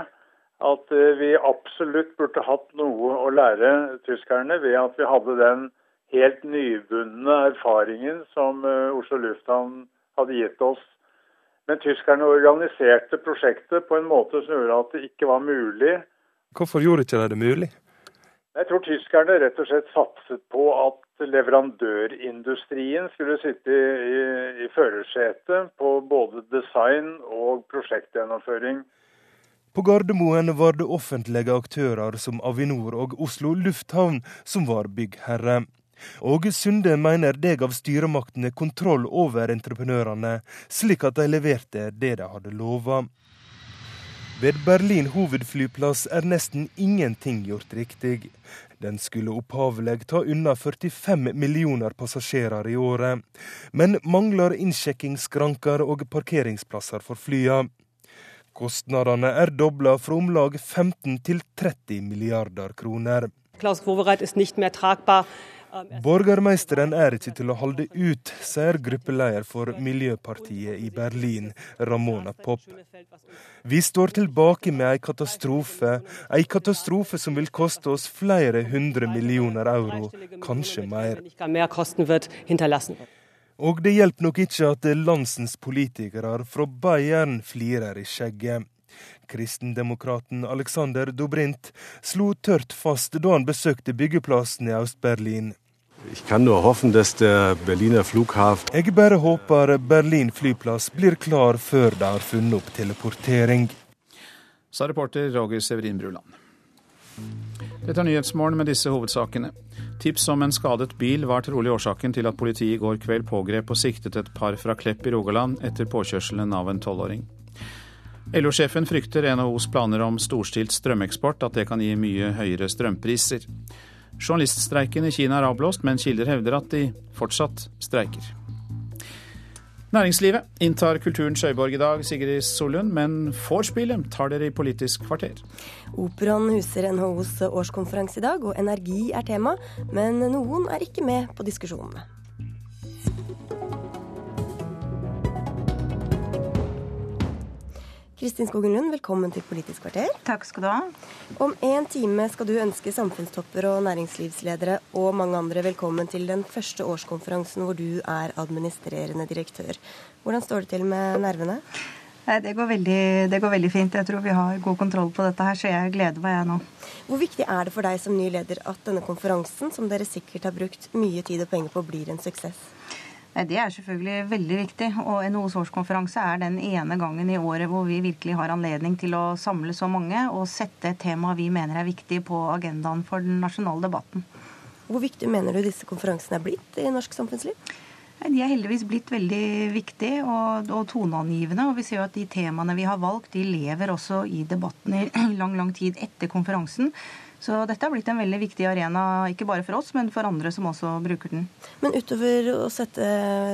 at eh, vi absolutt burde hatt noe å lære tyskerne ved at vi hadde den helt nybundne erfaringen som eh, Oslo lufthavn hadde gitt oss. Men tyskerne organiserte prosjektet på en måte som gjorde at det ikke var mulig. Hvorfor gjorde ikke de det mulig? Jeg tror tyskerne rett og slett satset på at leverandørindustrien skulle sitte i, i, i førersetet på både design og prosjektgjennomføring. På Gardermoen var det offentlige aktører som Avinor og Oslo lufthavn som var byggherre. Og Sunde mener det gav styremaktene kontroll over entreprenørene, slik at de leverte det de hadde lova. Ved Berlin hovedflyplass er nesten ingenting gjort riktig. Den skulle opphavlig ta unna 45 millioner passasjerer i året, men mangler innsjekkingsskranker og parkeringsplasser for flya. Kostnadene er dobla fra om lag 15 til 30 milliarder kroner. Klaus Wowereit mehr tragbar Borgermeisteren er ikke til å holde ut, sier gruppeleder for Miljøpartiet i Berlin, Ramona Popp. Vi står tilbake med en katastrofe, en katastrofe som vil koste oss flere hundre millioner euro, kanskje mer. Og det hjelper nok ikke at landsens politikere fra Bayern flirer i skjegget. Kristendemokraten Alexander Dobrint slo tørt fast da han besøkte byggeplassen i Øst-Berlin. Jeg bare håper Berlin flyplass blir klar før de har funnet opp teleportering. Sa reporter Roger Severin Bruland. Dette er Nyhetsmorgen med disse hovedsakene. Tips om en skadet bil var trolig årsaken til at politiet i går kveld pågrep og siktet et par fra Klepp i Rogaland etter påkjørselen av en tolvåring. LO-sjefen frykter NHOs planer om storstilt strømeksport, at det kan gi mye høyere strømpriser. Journaliststreiken i Kina er avblåst, men kilder hevder at de fortsatt streiker. Næringslivet inntar kulturens øyborg i dag, Sigrid Solund, men vorspielet tar dere i Politisk kvarter. Operaen huser NHOs årskonferanse i dag, og energi er tema, men noen er ikke med på diskusjonene. Kristin Skogen Lund, velkommen til Politisk kvarter. Takk skal du ha. Om en time skal du ønske samfunnstopper og næringslivsledere og mange andre velkommen til den første årskonferansen hvor du er administrerende direktør. Hvordan står det til med nervene? Det går, veldig, det går veldig fint. Jeg tror vi har god kontroll på dette her, så jeg gleder meg jeg nå. Hvor viktig er det for deg som ny leder at denne konferansen, som dere sikkert har brukt mye tid og penger på, blir en suksess? Det er selvfølgelig veldig viktig. Og NHOs årskonferanse er den ene gangen i året hvor vi virkelig har anledning til å samle så mange og sette et tema vi mener er viktig på agendaen for den nasjonale debatten. Hvor viktig mener du disse konferansene er blitt i norsk samfunnsliv? De er heldigvis blitt veldig viktige og, og toneangivende. Og vi ser jo at de temaene vi har valgt, de lever også i debatten i lang, lang tid etter konferansen. Så dette har blitt en veldig viktig arena, ikke bare for oss, men for andre som også bruker den. Men utover å sette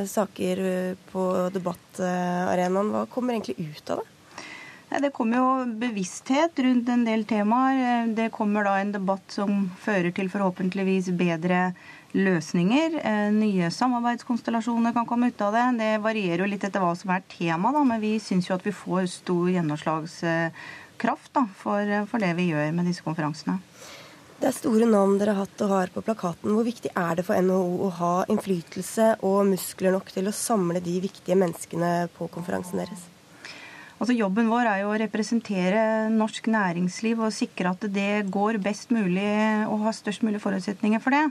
saker på debattarenaen, hva kommer egentlig ut av det? Det kommer jo bevissthet rundt en del temaer. Det kommer da en debatt som fører til forhåpentligvis bedre løsninger. Nye samarbeidskonstellasjoner kan komme ut av det. Det varierer jo litt etter hva som er tema, da, men vi syns jo at vi får stor gjennomslagskraft da, for, for det vi gjør med disse konferansene. Det er store navn dere har hatt og har på plakaten. Hvor viktig er det for NHO å ha innflytelse og muskler nok til å samle de viktige menneskene på konferansen deres? Altså Jobben vår er jo å representere norsk næringsliv og sikre at det går best mulig og har størst mulig forutsetninger for det.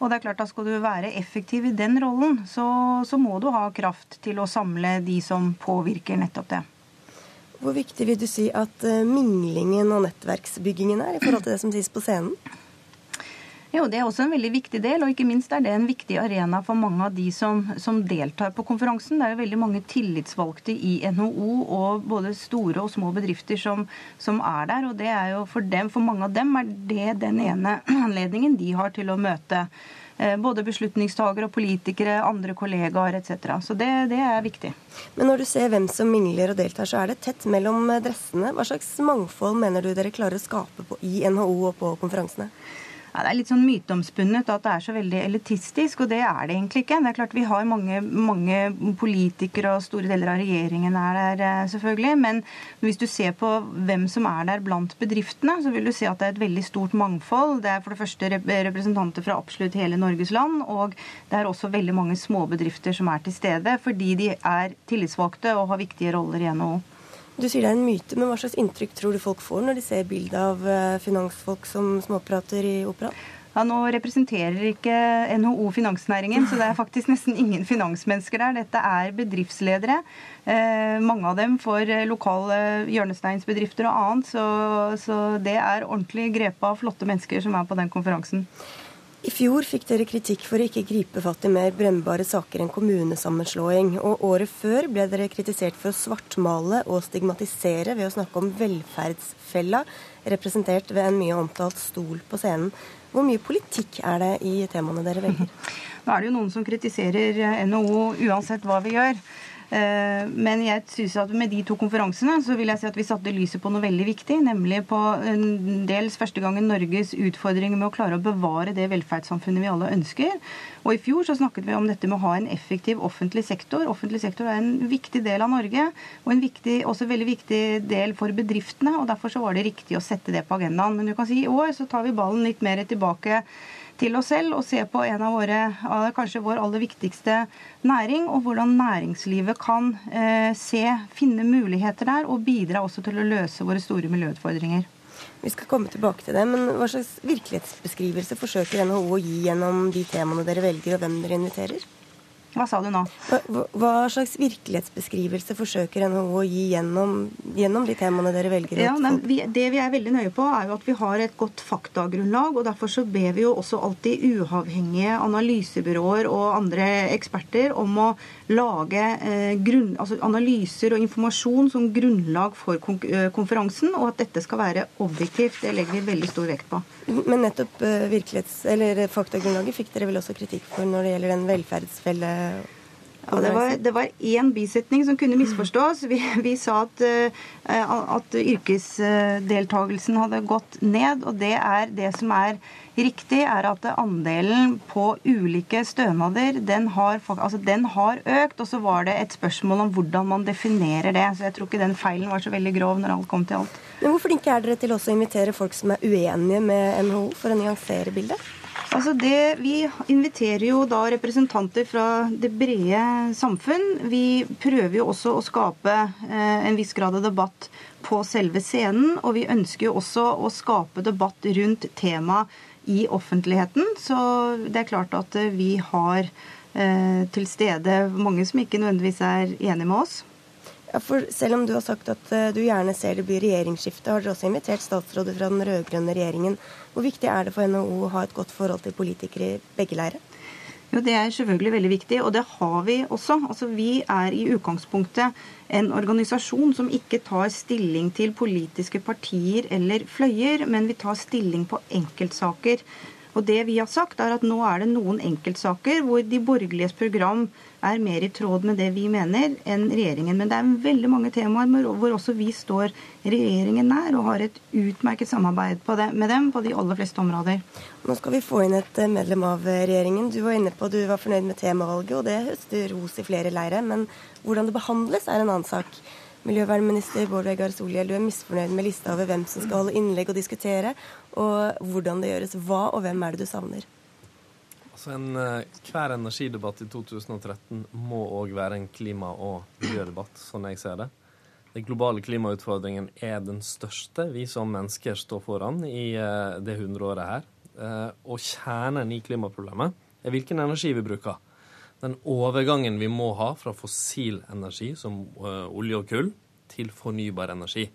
Og det er klart at Skal du være effektiv i den rollen, så, så må du ha kraft til å samle de som påvirker nettopp det. Hvor viktig vil du si at minglingen og nettverksbyggingen er i forhold til det som sies på scenen? Jo, Det er også en veldig viktig del, og ikke minst er det en viktig arena for mange av de som, som deltar på konferansen. Det er jo veldig mange tillitsvalgte i NHO og både store og små bedrifter som, som er der. og det er jo for, dem, for mange av dem er det den ene anledningen de har til å møte både beslutningstagere og politikere, andre kollegaer etc. Så det, det, er viktig. Men når du ser hvem som mingler og deltar, så er det tett mellom dressene. Hva slags mangfold mener du dere klarer å skape på, i NHO og på konferansene? Ja, det er litt sånn myteomspunnet at det er så veldig elitistisk, og det er det egentlig ikke. Det er klart Vi har mange, mange politikere og store deler av regjeringen er der, selvfølgelig. Men hvis du ser på hvem som er der blant bedriftene, så vil du se at det er et veldig stort mangfold. Det er for det første representanter fra absolutt hele Norges land, og det er også veldig mange småbedrifter som er til stede, fordi de er tillitsvalgte og har viktige roller i NHO. Du sier det er en myte, men hva slags inntrykk tror du folk får når de ser bilde av finansfolk som småprater i operaen? Ja, Nå representerer ikke NHO finansnæringen, så det er faktisk nesten ingen finansmennesker der. Dette er bedriftsledere. Eh, mange av dem for lokale hjørnesteinsbedrifter og annet. Så, så det er ordentlig grepa flotte mennesker som er på den konferansen. I fjor fikk dere kritikk for å ikke gripe fatt i mer brennbare saker enn kommunesammenslåing. Og året før ble dere kritisert for å svartmale og stigmatisere ved å snakke om velferdsfella, representert ved en mye omtalt stol på scenen. Hvor mye politikk er det i temaene dere velger? Nå er det jo noen som kritiserer NHO uansett hva vi gjør. Eh, men jeg synes at med de to konferansene så vil jeg si at vi satte lyset på noe veldig viktig, nemlig på dels første gangen Norges utfordringer med å klare å bevare det velferdssamfunnet vi alle ønsker. Og I fjor så snakket vi om dette med å ha en effektiv offentlig sektor. Offentlig sektor er en viktig del av Norge, og en viktig, også veldig viktig del for bedriftene. og Derfor så var det riktig å sette det på agendaen. Men du kan si i år så tar vi ballen litt mer tilbake til oss selv og se på en av våre, kanskje vår aller viktigste næring, og hvordan næringslivet kan eh, se, finne muligheter der, og bidra også til å løse våre store miljøutfordringer. Vi skal komme tilbake til det, men Hva slags virkelighetsbeskrivelse forsøker NHO å gi gjennom de temaene dere velger, og hvem dere inviterer? Hva sa du nå? Hva, hva slags virkelighetsbeskrivelse forsøker NHO å gi gjennom, gjennom de temaene dere velger? Ja, men vi, Det vi er veldig nøye på, er jo at vi har et godt faktagrunnlag. og Derfor så ber vi jo også alltid uavhengige analysebyråer og andre eksperter om å lage eh, grunn, altså analyser og informasjon som grunnlag for eh, konferansen, og at dette skal være objektivt. Det legger vi veldig stor vekt på. Men nettopp eh, faktagrunnlaget fikk dere vel også kritikk for når det gjelder den velferdsfelle ja, det, var, det var én bisetning som kunne misforstås. Vi, vi sa at, at yrkesdeltagelsen hadde gått ned. Og det er det som er riktig, er at andelen på ulike stønader den har, altså den har økt. Og så var det et spørsmål om hvordan man definerer det. Så jeg tror ikke den feilen var så veldig grov når alt kom til alt. Men hvor flinke er dere til også å invitere folk som er uenige med NHO, for å nyansere bildet? Altså det, Vi inviterer jo da representanter fra det brede samfunn. Vi prøver jo også å skape eh, en viss grad av debatt på selve scenen. Og vi ønsker jo også å skape debatt rundt temaet i offentligheten. Så det er klart at vi har eh, til stede mange som ikke nødvendigvis er enige med oss. Ja, for Selv om du har sagt at eh, du gjerne ser det blir regjeringsskifte, har dere også invitert statsråder fra den rød-grønne regjeringen. Hvor viktig er det for NHO å ha et godt forhold til politikere i begge leirer? Jo, Det er selvfølgelig veldig viktig, og det har vi også. Altså, Vi er i utgangspunktet en organisasjon som ikke tar stilling til politiske partier eller fløyer, men vi tar stilling på enkeltsaker. Og det vi har sagt er at Nå er det noen enkeltsaker hvor de borgerliges program er mer i tråd med det vi mener, enn regjeringen. Men det er veldig mange temaer hvor også vi står regjeringen nær og har et utmerket samarbeid med dem på de aller fleste områder. Nå skal vi få inn et eh, medlem av eh, regjeringen. Du var inne på du var fornøyd med temavalget, og det høster ros i flere leire. Men hvordan det behandles, er en annen sak. Miljøvernminister Bård Vegar Solhjell, du er misfornøyd med lista over hvem som skal holde innlegg og diskutere, og hvordan det gjøres. Hva og hvem er det du savner? Altså en, eh, Hver energidebatt i 2013 må òg være en klima- og miljødebatt, sånn jeg ser det. Den globale klimautfordringen er den største vi som mennesker står foran i uh, det hundreåret her. Uh, og kjernen i klimaproblemet er hvilken energi vi bruker. Den overgangen vi må ha fra fossil energi, som olje og kull, til fornybar energi.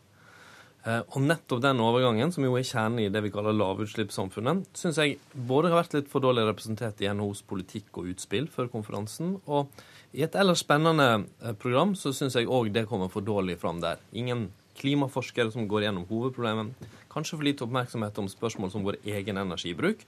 Eh, og nettopp den overgangen, som jo er kjernen i det vi kaller lavutslippssamfunnet, syns jeg både har vært litt for dårlig representert i NHOs politikk og utspill før konferansen, og i et ellers spennende eh, program så syns jeg òg det kommer for dårlig fram der. Ingen klimaforskere som går gjennom hovedproblemet. Kanskje for lite oppmerksomhet om spørsmål som vår egen energibruk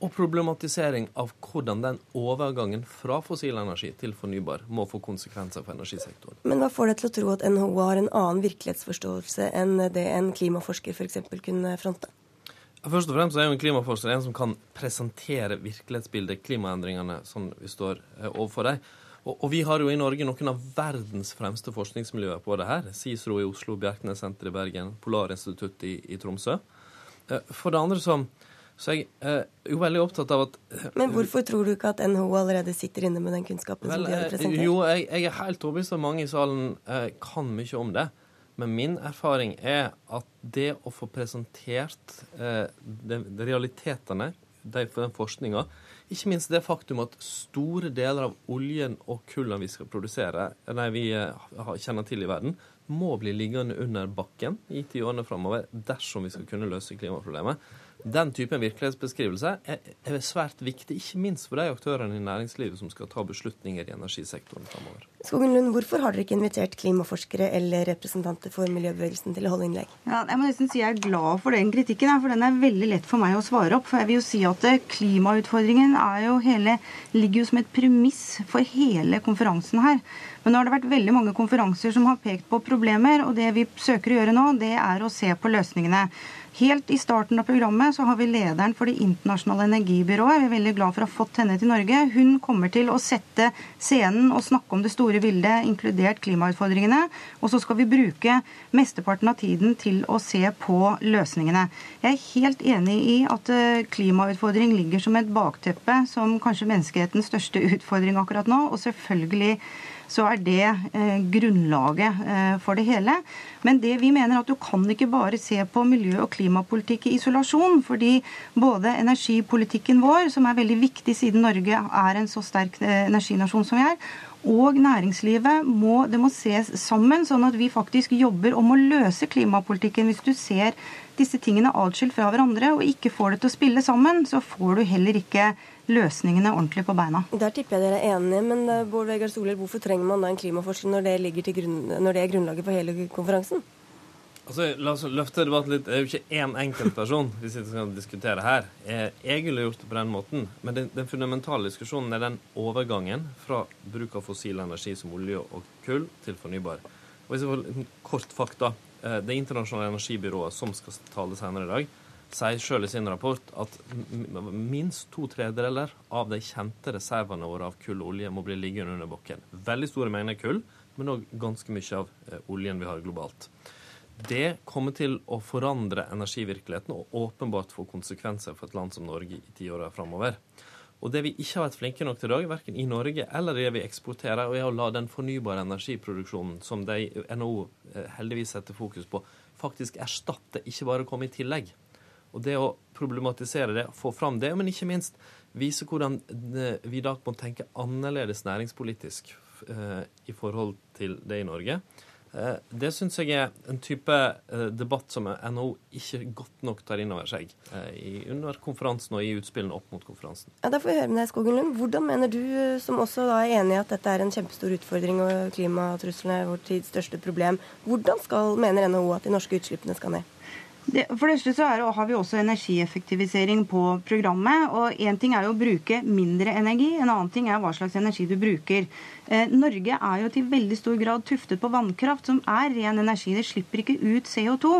og problematisering av hvordan den overgangen fra fossil energi til fornybar må få konsekvenser for energisektoren. Men hva får deg til å tro at NHO har en annen virkelighetsforståelse enn det en klimaforsker f.eks. kunne fronte? Først og fremst er jo en klimaforsker en som kan presentere virkelighetsbildet, klimaendringene, som vi står eh, overfor dem. Og, og, vi har jo i Norge noen av verdens fremste forskningsmiljøer på det her. CICERO i Oslo, Bjerknessenteret i Bergen, Polarinstituttet i, i Tromsø. Eh, for det andre så så jeg er jo veldig opptatt av at eh, Men hvorfor tror du ikke at NHO allerede sitter inne med den kunnskapen vel, som de har eh, presentert? Jo, jeg, jeg er helt overbevist om mange i salen eh, kan mye om det. Men min erfaring er at det å få presentert eh, de, de realitetene de, for den forskninga, ikke minst det faktum at store deler av oljen og kullen vi skal produsere, nei, vi eh, kjenner til i verden, må bli liggende under bakken i ti årene framover dersom vi skal kunne løse klimaproblemet Den typen virkelighetsbeskrivelse er, er svært viktig, ikke minst for de aktørene i næringslivet som skal ta beslutninger i energisektoren framover. Skogen Lund, hvorfor har dere ikke invitert klimaforskere eller representanter for miljøbevegelsen til å holde innlegg? Ja, jeg må nesten si jeg er glad for den kritikken, for den er veldig lett for meg å svare opp. For jeg vil jo si at eh, klimautfordringen jo hele, ligger jo som et premiss for hele konferansen her. Men nå har det vært veldig mange konferanser som har pekt på problemer, og det vi søker å gjøre nå, det er å se på løsningene. Helt i starten av programmet så har vi lederen for Det internasjonale energibyrået. Vi er veldig glad for å ha fått henne til Norge. Hun kommer til å sette scenen og snakke om det store bildet, inkludert klimautfordringene. Og så skal vi bruke mesteparten av tiden til å se på løsningene. Jeg er helt enig i at eh, klimautfordring ligger som et bakteppe som kanskje menneskehetens største utfordring akkurat nå. Og selvfølgelig så er det eh, grunnlaget eh, for det hele. Men det vi mener at du kan ikke bare se på miljø- og klimapolitikk i isolasjon. Fordi både energipolitikken vår, som er veldig viktig siden Norge er en så sterk eh, energinasjon som vi er, og næringslivet må, det må ses sammen, sånn at vi faktisk jobber om å løse klimapolitikken. Hvis du ser disse tingene atskilt fra hverandre og ikke får det til å spille sammen, så får du heller ikke løsningene ordentlig på beina. Der tipper jeg dere er enige, men eh, Bård Vegar Solhjell, hvorfor trenger man da en klimaforsker når det, grunn, når det er grunnlaget for hele konferansen? Altså, La oss løfte debatten litt. Det er jo ikke én enkelt person vi skal diskutere her. Jeg ville gjort det på den måten, men den, den, fundamentale diskusjonen er den overgangen fra bruk av fossil energi som olje og kull til fornybar. Og hvis jeg får Kort fakta. Eh, det internasjonale energibyrået som skal tale senere i dag, sier sjøl i sin rapport at minst to tredjedeler av de kjente reservene våre av kull og olje må bli liggende under bakken. Veldig store mengder kull, men òg ganske mye av eh, oljen vi har globalt. Det kommer til å forandre energivirkeligheten og åpenbart få konsekvenser for et land som Norge i tiåra framover. Og det vi ikke har vært flinke nok til i dag, verken i Norge eller det vi eksporterer, er å la den fornybare energiproduksjonen som de NHO eh, heldigvis setter fokus på, faktisk erstatte, ikke bare komme i tillegg. Og det å problematisere det, få fram det, men ikke minst vise hvordan vi da må tenke annerledes næringspolitisk eh, i forhold til det i Norge. Eh, det syns jeg er en type eh, debatt som NHO ikke godt nok tar inn over seg under konferansen og i utspillene opp mot konferansen. Ja, Da får vi høre med deg, Skogen Lund. Hvordan mener du, som også er enig i at dette er en kjempestor utfordring og klimatruslene er vår tids største problem, hvordan skal, mener NHO at de norske utslippene skal ned? For det første så har vi også energieffektivisering på programmet. og Én ting er jo å bruke mindre energi, en annen ting er hva slags energi du bruker. Eh, Norge er jo til veldig stor grad tuftet på vannkraft, som er ren energi. Det slipper ikke ut CO2.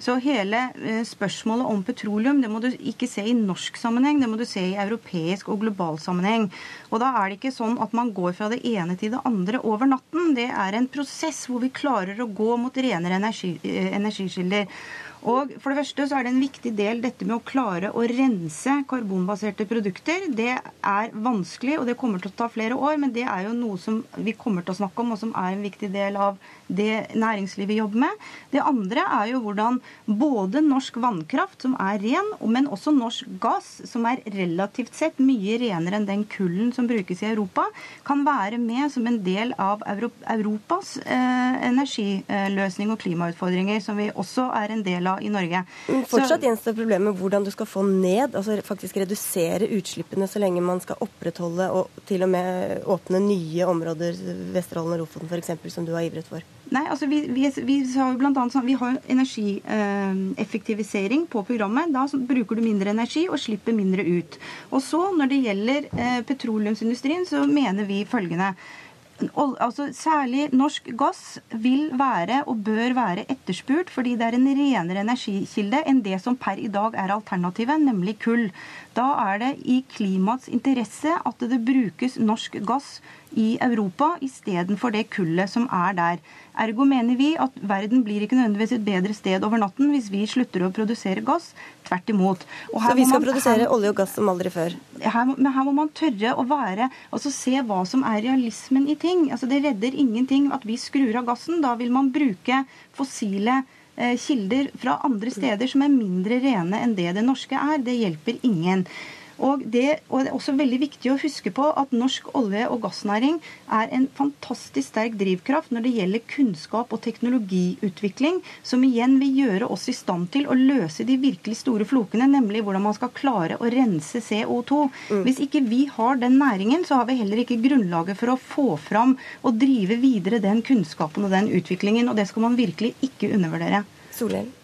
Så hele eh, spørsmålet om petroleum det må du ikke se i norsk sammenheng, det må du se i europeisk og global sammenheng. Og da er det ikke sånn at man går fra det ene til det andre over natten. Det er en prosess hvor vi klarer å gå mot renere energi, eh, energikilder. Og for det første så er det en viktig del dette med å klare å rense karbonbaserte produkter. Det er vanskelig, og det kommer til å ta flere år, men det er jo noe som vi kommer til å snakke om, og som er en viktig del av det næringslivet jobber med. Det andre er jo hvordan både norsk vannkraft, som er ren, men også norsk gass, som er relativt sett mye renere enn den kullen som brukes i Europa, kan være med som en del av Europas eh, energiløsning og klimautfordringer, som vi også er en del i Norge. Men fortsatt gjenstår problemet hvordan du skal få ned, altså faktisk redusere utslippene så lenge man skal opprettholde og til og med åpne nye områder, Vesterålen og Lofoten f.eks., som du har ivret for? Nei, altså vi, vi, vi har jo blant annet sånn, vi har energieffektivisering eh, på programmet. Da bruker du mindre energi og slipper mindre ut. Og så Når det gjelder eh, petroleumsindustrien, så mener vi følgende altså Særlig norsk gass vil være og bør være etterspurt fordi det er en renere energikilde enn det som per i dag er alternativet, nemlig kull. Da er det i klimaets interesse at det brukes norsk gass i Europa istedenfor det kullet som er der. Ergo mener vi at verden blir ikke nødvendigvis et bedre sted over natten hvis vi slutter å produsere gass. Tvert imot. Så vi skal man, produsere her, olje og gass som aldri før? Her, men her må man tørre å være Altså se hva som er realismen i ting. Altså Det redder ingenting at vi skrur av gassen. Da vil man bruke fossile eh, kilder fra andre steder som er mindre rene enn det det norske er. Det hjelper ingen. Og det, og det er også veldig viktig å huske på at norsk olje- og gassnæring er en fantastisk sterk drivkraft når det gjelder kunnskap og teknologiutvikling, som igjen vil gjøre oss i stand til å løse de virkelig store flokene, nemlig hvordan man skal klare å rense CO2. Mm. Hvis ikke vi har den næringen, så har vi heller ikke grunnlaget for å få fram og drive videre den kunnskapen og den utviklingen, og det skal man virkelig ikke undervurdere. Solhjell.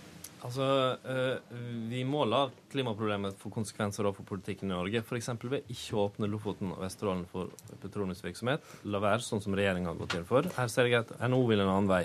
Altså, eh, Vi må la klimaproblemet for konsekvenser for politikken i Norge. F.eks. ved ikke å åpne Lofoten og Vesterålen for petroleumsvirksomhet. La være sånn som regjeringa har gått inn for. Her ser jeg at NHO vil en annen vei.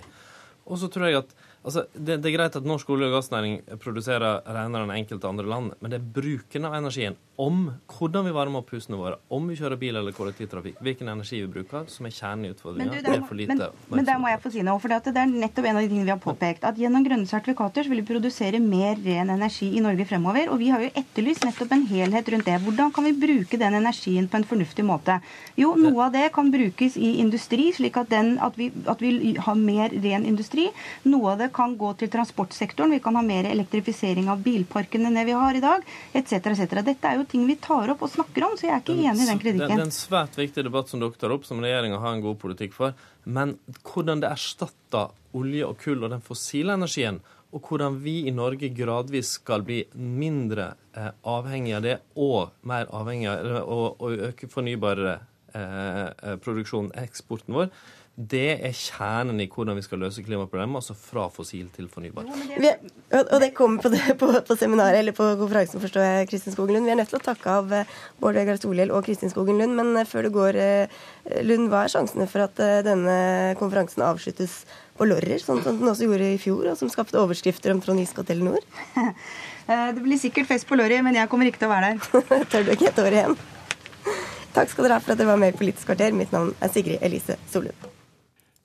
Og så tror jeg at Altså, det, det, er greit at norsk olje- og gassnæring produserer renere enn enkelte andre land, men det er bruken av energien, om hvordan vi varmer opp husene våre, om vi kjører bil eller kollektivtrafikk, hvilken energi vi bruker, som er kjernen i utfordringa. Men, er lite men, men der må jeg få si noe. for Det er nettopp en av de tingene vi har påpekt. At gjennom grønne sertifikater så vil vi produsere mer ren energi i Norge fremover. Og vi har jo etterlyst nettopp en helhet rundt det. Hvordan kan vi bruke den energien på en fornuftig måte? Jo, noe av det kan brukes i industri, slik at, den, at, vi, at vi har mer ren industri. Noe av det kan gå til transportsektoren. Vi kan ha mer elektrifisering av bilparkene enn det vi har i dag, etc. etc. Dette er jo ting vi tar opp og snakker om, så jeg er ikke enig i den kritikken. Det er en svært viktig debatt som dere tar opp, som regjeringa har en god politikk for. Men hvordan det erstatter olje og kull og den fossile energien, og hvordan vi i Norge gradvis skal bli mindre eh, avhengig av det, og mer avhengig av å, øke fornybar eh, eh, eksporten vår, det er kjernen i hvordan vi skal løse klimaproblemet, altså fra fossil til fornybar. Vi, og det kommer på, det, på, på, seminaret, eller på konferansen, forstår jeg, Kristin Skogen Lund. Vi er nødt til å takke av eh, Bård Vegar Solhjell og Kristin Skogen Lund. Men eh, før du går, eh, Lund, hva er sjansene for at denne konferansen avsluttes på Lorrer, sånn som den også gjorde i fjor, og som skapte overskrifter om Trond Giske og Telenor? Det blir sikkert fest på Lorry, men jeg kommer ikke til å være der. Tør du ikke et år igjen? Takk skal dere ha for at dere var med i Politisk kvarter. Mitt navn er Sigrid Elise Solund.